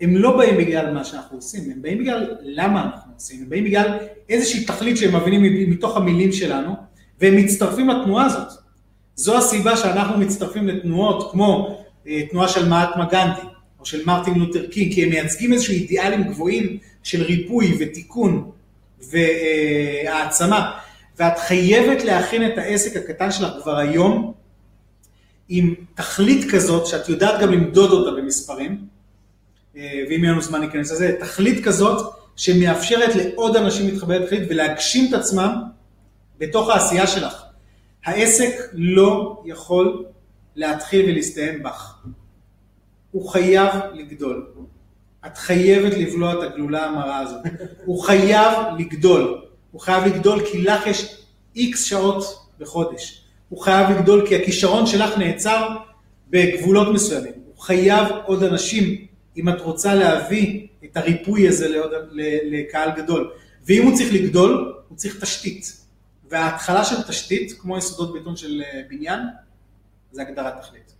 הם לא באים בגלל מה שאנחנו עושים, הם באים בגלל למה אנחנו עושים, הם באים בגלל איזושהי תכלית שהם מבינים מתוך המילים שלנו, והם מצטרפים לתנועה הזאת. זו הסיבה שאנחנו מצטרפים לתנועות כמו אה, תנועה של מהטמה גנדי, או של מרטין לותר קינג, כי הם מייצגים איזשהו אידיאלים גבוהים של ריפוי ותיקון והעצמה, ואת חייבת להכין את העסק הקטן שלך כבר היום עם תכלית כזאת, שאת יודעת גם למדוד אותה במספרים, אה, ואם יהיה לנו זמן ניכנס לזה, תכלית כזאת שמאפשרת לעוד אנשים להתחבר לתכלית ולהגשים את עצמם בתוך העשייה שלך. העסק לא יכול להתחיל ולהסתיים בך. הוא חייב לגדול. את חייבת לבלוע את הגלולה המרה הזאת. הוא חייב לגדול. הוא חייב לגדול כי לך יש איקס שעות בחודש. הוא חייב לגדול כי הכישרון שלך נעצר בגבולות מסוימים. הוא חייב עוד אנשים אם את רוצה להביא את הריפוי הזה לעוד, לקהל גדול. ואם הוא צריך לגדול, הוא צריך תשתית. וההתחלה של תשתית, כמו יסודות בטון של אה, בניין, זה הגדרת תכלית.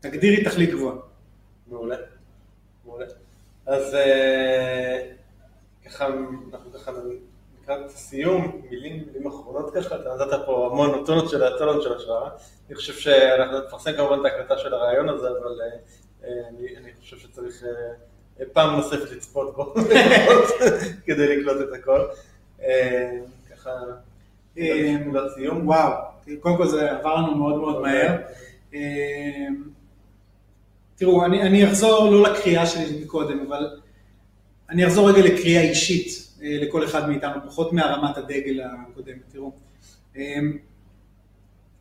תגדירי תכלית גבוהה. מעולה, מעולה. אז אה, ככה, אנחנו ככה לקראת סיום, מילים, מילים אחרונות ככה, אתה נתת פה המון טונות של הטונות של השראה. אני חושב שאנחנו נפרסם כמובן את ההקלטה של הרעיון הזה, אבל אה, אני, אני חושב שצריך פעם נוספת לצפות בו, כדי לקלוט את הכל. ככה... לסיום? וואו, קודם כל זה עבר לנו מאוד מאוד. מהר. אמ, תראו, אני, אני אחזור לא לקריאה שלי מקודם, אבל אני אחזור רגע לקריאה אישית אה, לכל אחד מאיתנו, פחות מהרמת הדגל הקודמת. תראו, אמ,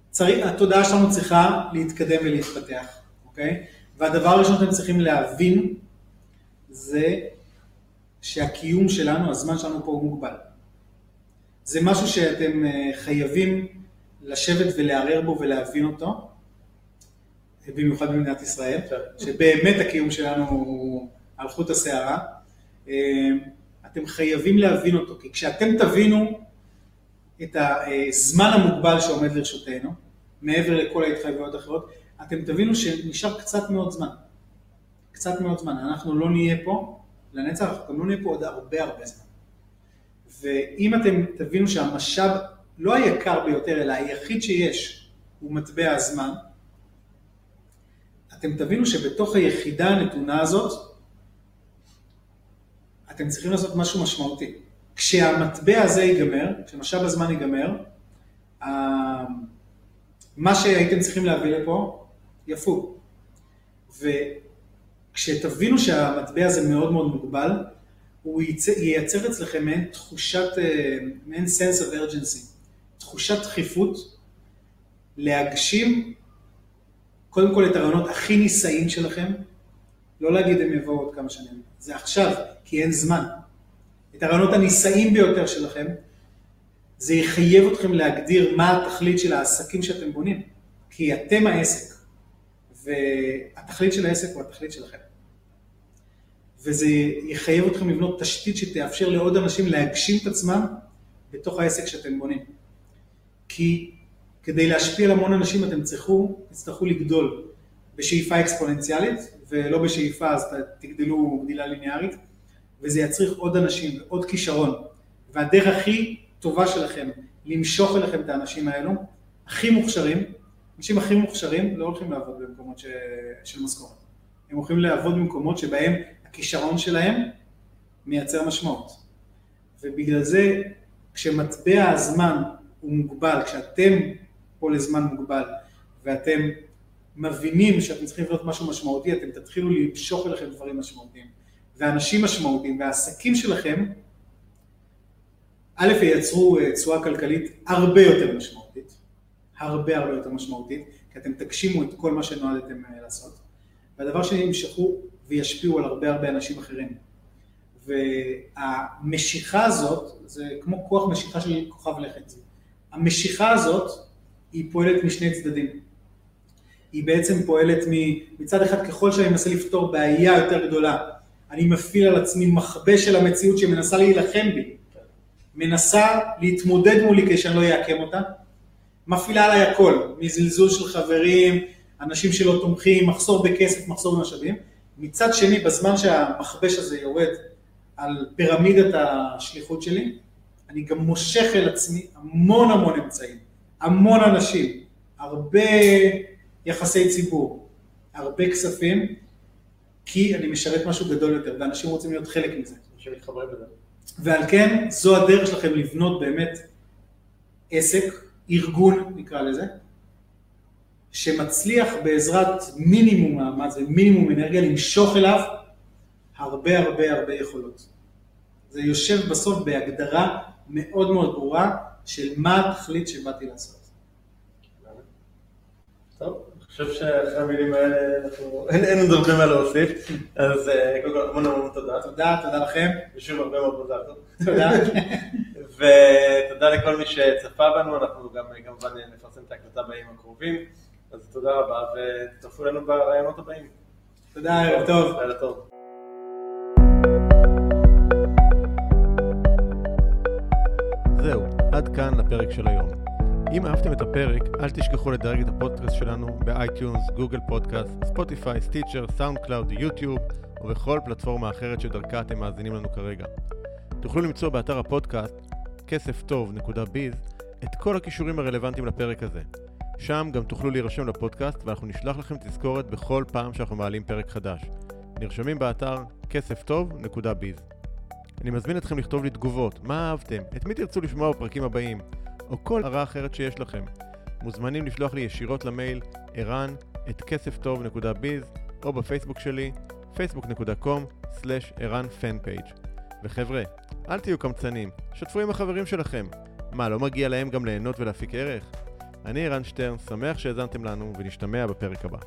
צריך, התודעה שלנו צריכה להתקדם ולהתפתח, אוקיי? והדבר הראשון שאתם צריכים להבין זה שהקיום שלנו, הזמן שלנו פה הוא מוגבל. זה משהו שאתם אה, חייבים לשבת ולערער בו ולהבין אותו, במיוחד במדינת ישראל, שבאמת הקיום שלנו הוא על חוט השערה. אה, אתם חייבים להבין אותו, כי כשאתם תבינו את הזמן המוגבל שעומד לרשותנו, מעבר לכל ההתחייבויות האחרות, אתם תבינו שנשאר קצת מאוד זמן. קצת מאוד זמן. אנחנו לא נהיה פה לנצח, אנחנו גם לא נהיה פה עוד הרבה הרבה זמן. ואם אתם תבינו שהמשאב לא היקר ביותר, אלא היחיד שיש, הוא מטבע הזמן, אתם תבינו שבתוך היחידה הנתונה הזאת, אתם צריכים לעשות משהו משמעותי. כשהמטבע הזה ייגמר, כשמשאב הזמן ייגמר, מה שהייתם צריכים להביא לפה, יפוג. כשתבינו שהמטבע הזה מאוד מאוד מוגבל, הוא ייצר, אצלכם מעין תחושת, אה, מעין sense of urgency, תחושת דחיפות להגשים קודם כל את הרעיונות הכי נישאים שלכם, לא להגיד הם יבואו עוד כמה שנים, זה עכשיו, כי אין זמן. את הרעיונות הנישאים ביותר שלכם, זה יחייב אתכם להגדיר מה התכלית של העסקים שאתם בונים, כי אתם העסק, והתכלית של העסק הוא התכלית שלכם. וזה יחייב אתכם לבנות תשתית שתאפשר לעוד אנשים להגשים את עצמם בתוך העסק שאתם בונים. כי כדי להשפיע על המון אנשים אתם צריכו, תצטרכו לגדול בשאיפה אקספוננציאלית, ולא בשאיפה אז תגדלו גדילה ליניארית, וזה יצריך עוד אנשים ועוד כישרון. והדרך הכי טובה שלכם למשוך אליכם את האנשים האלו, הכי מוכשרים, אנשים הכי מוכשרים לא הולכים לעבוד במקומות ש... של משכורת. הם הולכים לעבוד במקומות שבהם הכישרון שלהם מייצר משמעות. ובגלל זה כשמטבע הזמן הוא מוגבל, כשאתם פה לזמן מוגבל ואתם מבינים שאתם צריכים לבנות משהו משמעותי, אתם תתחילו למשוך אליכם דברים משמעותיים. ואנשים משמעותיים והעסקים שלכם, א', ייצרו אה, תשואה כלכלית הרבה יותר משמעותית, הרבה הרבה יותר משמעותית, כי אתם תגשימו את כל מה שנועדתם אה, לעשות. והדבר שני, ימשכו וישפיעו על הרבה הרבה אנשים אחרים. והמשיכה הזאת, זה כמו כוח משיכה של כוכב לכת. המשיכה הזאת היא פועלת משני צדדים. היא בעצם פועלת מצד אחד ככל שאני מנסה לפתור בעיה יותר גדולה, אני מפעיל על עצמי מכבה של המציאות שמנסה להילחם בי, מנסה להתמודד מולי כדי שאני לא אעקם אותה, מפעילה עליי הכל, מזלזול של חברים, אנשים שלא תומכים, מחסור בכסף, מחסור במשאבים, מצד שני בזמן שהמכבש הזה יורד על פירמידת השליחות שלי, אני גם מושך אל עצמי המון המון אמצעים, המון אנשים, הרבה יחסי ציבור, הרבה כספים, כי אני משרת משהו גדול יותר, ואנשים רוצים להיות חלק מזה. ועל כן, זו הדרך שלכם לבנות באמת עסק, ארגון נקרא לזה, שמצליח בעזרת מינימום מאמץ ומינימום אנרגיה למשוך אליו הרבה הרבה הרבה יכולות. זה יושב בסוף בהגדרה מאוד מאוד ברורה של מה התכלית שבאתי לעשות. טוב, אני חושב שאחרי המילים האלה אנחנו, אין עוד הרבה מה להוסיף, אז אה, קודם כל המון המון תודה. תודה, תודה לכם. ושוב הרבה מאוד מזל טוב. תודה. ותודה לכל מי שצפה בנו, אנחנו גם כמובן נפרסם את ההקלטה בימים הקרובים, אז תודה רבה ותצטרפו אלינו ברעיונות הבאים. תודה, ערב טוב. לילה טוב. זהו, עד כאן לפרק של היום. אם אהבתם את הפרק, אל תשכחו לדרג את הפודקאסט שלנו ב iTunes, Google Podcast, Spotify, Stitcher, SoundCloud, YouTube ובכל פלטפורמה אחרת שדרכה אתם מאזינים לנו כרגע. תוכלו למצוא באתר הפודקאסט כסף טוב.biz את כל הקישורים הרלוונטיים לפרק הזה. שם גם תוכלו להירשם לפודקאסט ואנחנו נשלח לכם תזכורת בכל פעם שאנחנו מעלים פרק חדש. נרשמים באתר כסף טוב.ביז. אני מזמין אתכם לכתוב לי תגובות, מה אהבתם, את מי תרצו לשמוע בפרקים הבאים, או כל הערה אחרת שיש לכם. מוזמנים לשלוח לי ישירות למייל ערן את כסף טוב.ביז או בפייסבוק שלי facebook.com/ערן פנפייג' וחבר'ה, אל תהיו קמצנים, שתפו עם החברים שלכם. מה, לא מגיע להם גם ליהנות ולהפיק ערך? אני ערן שטרן, שמח שהאזנתם לנו ונשתמע בפרק הבא.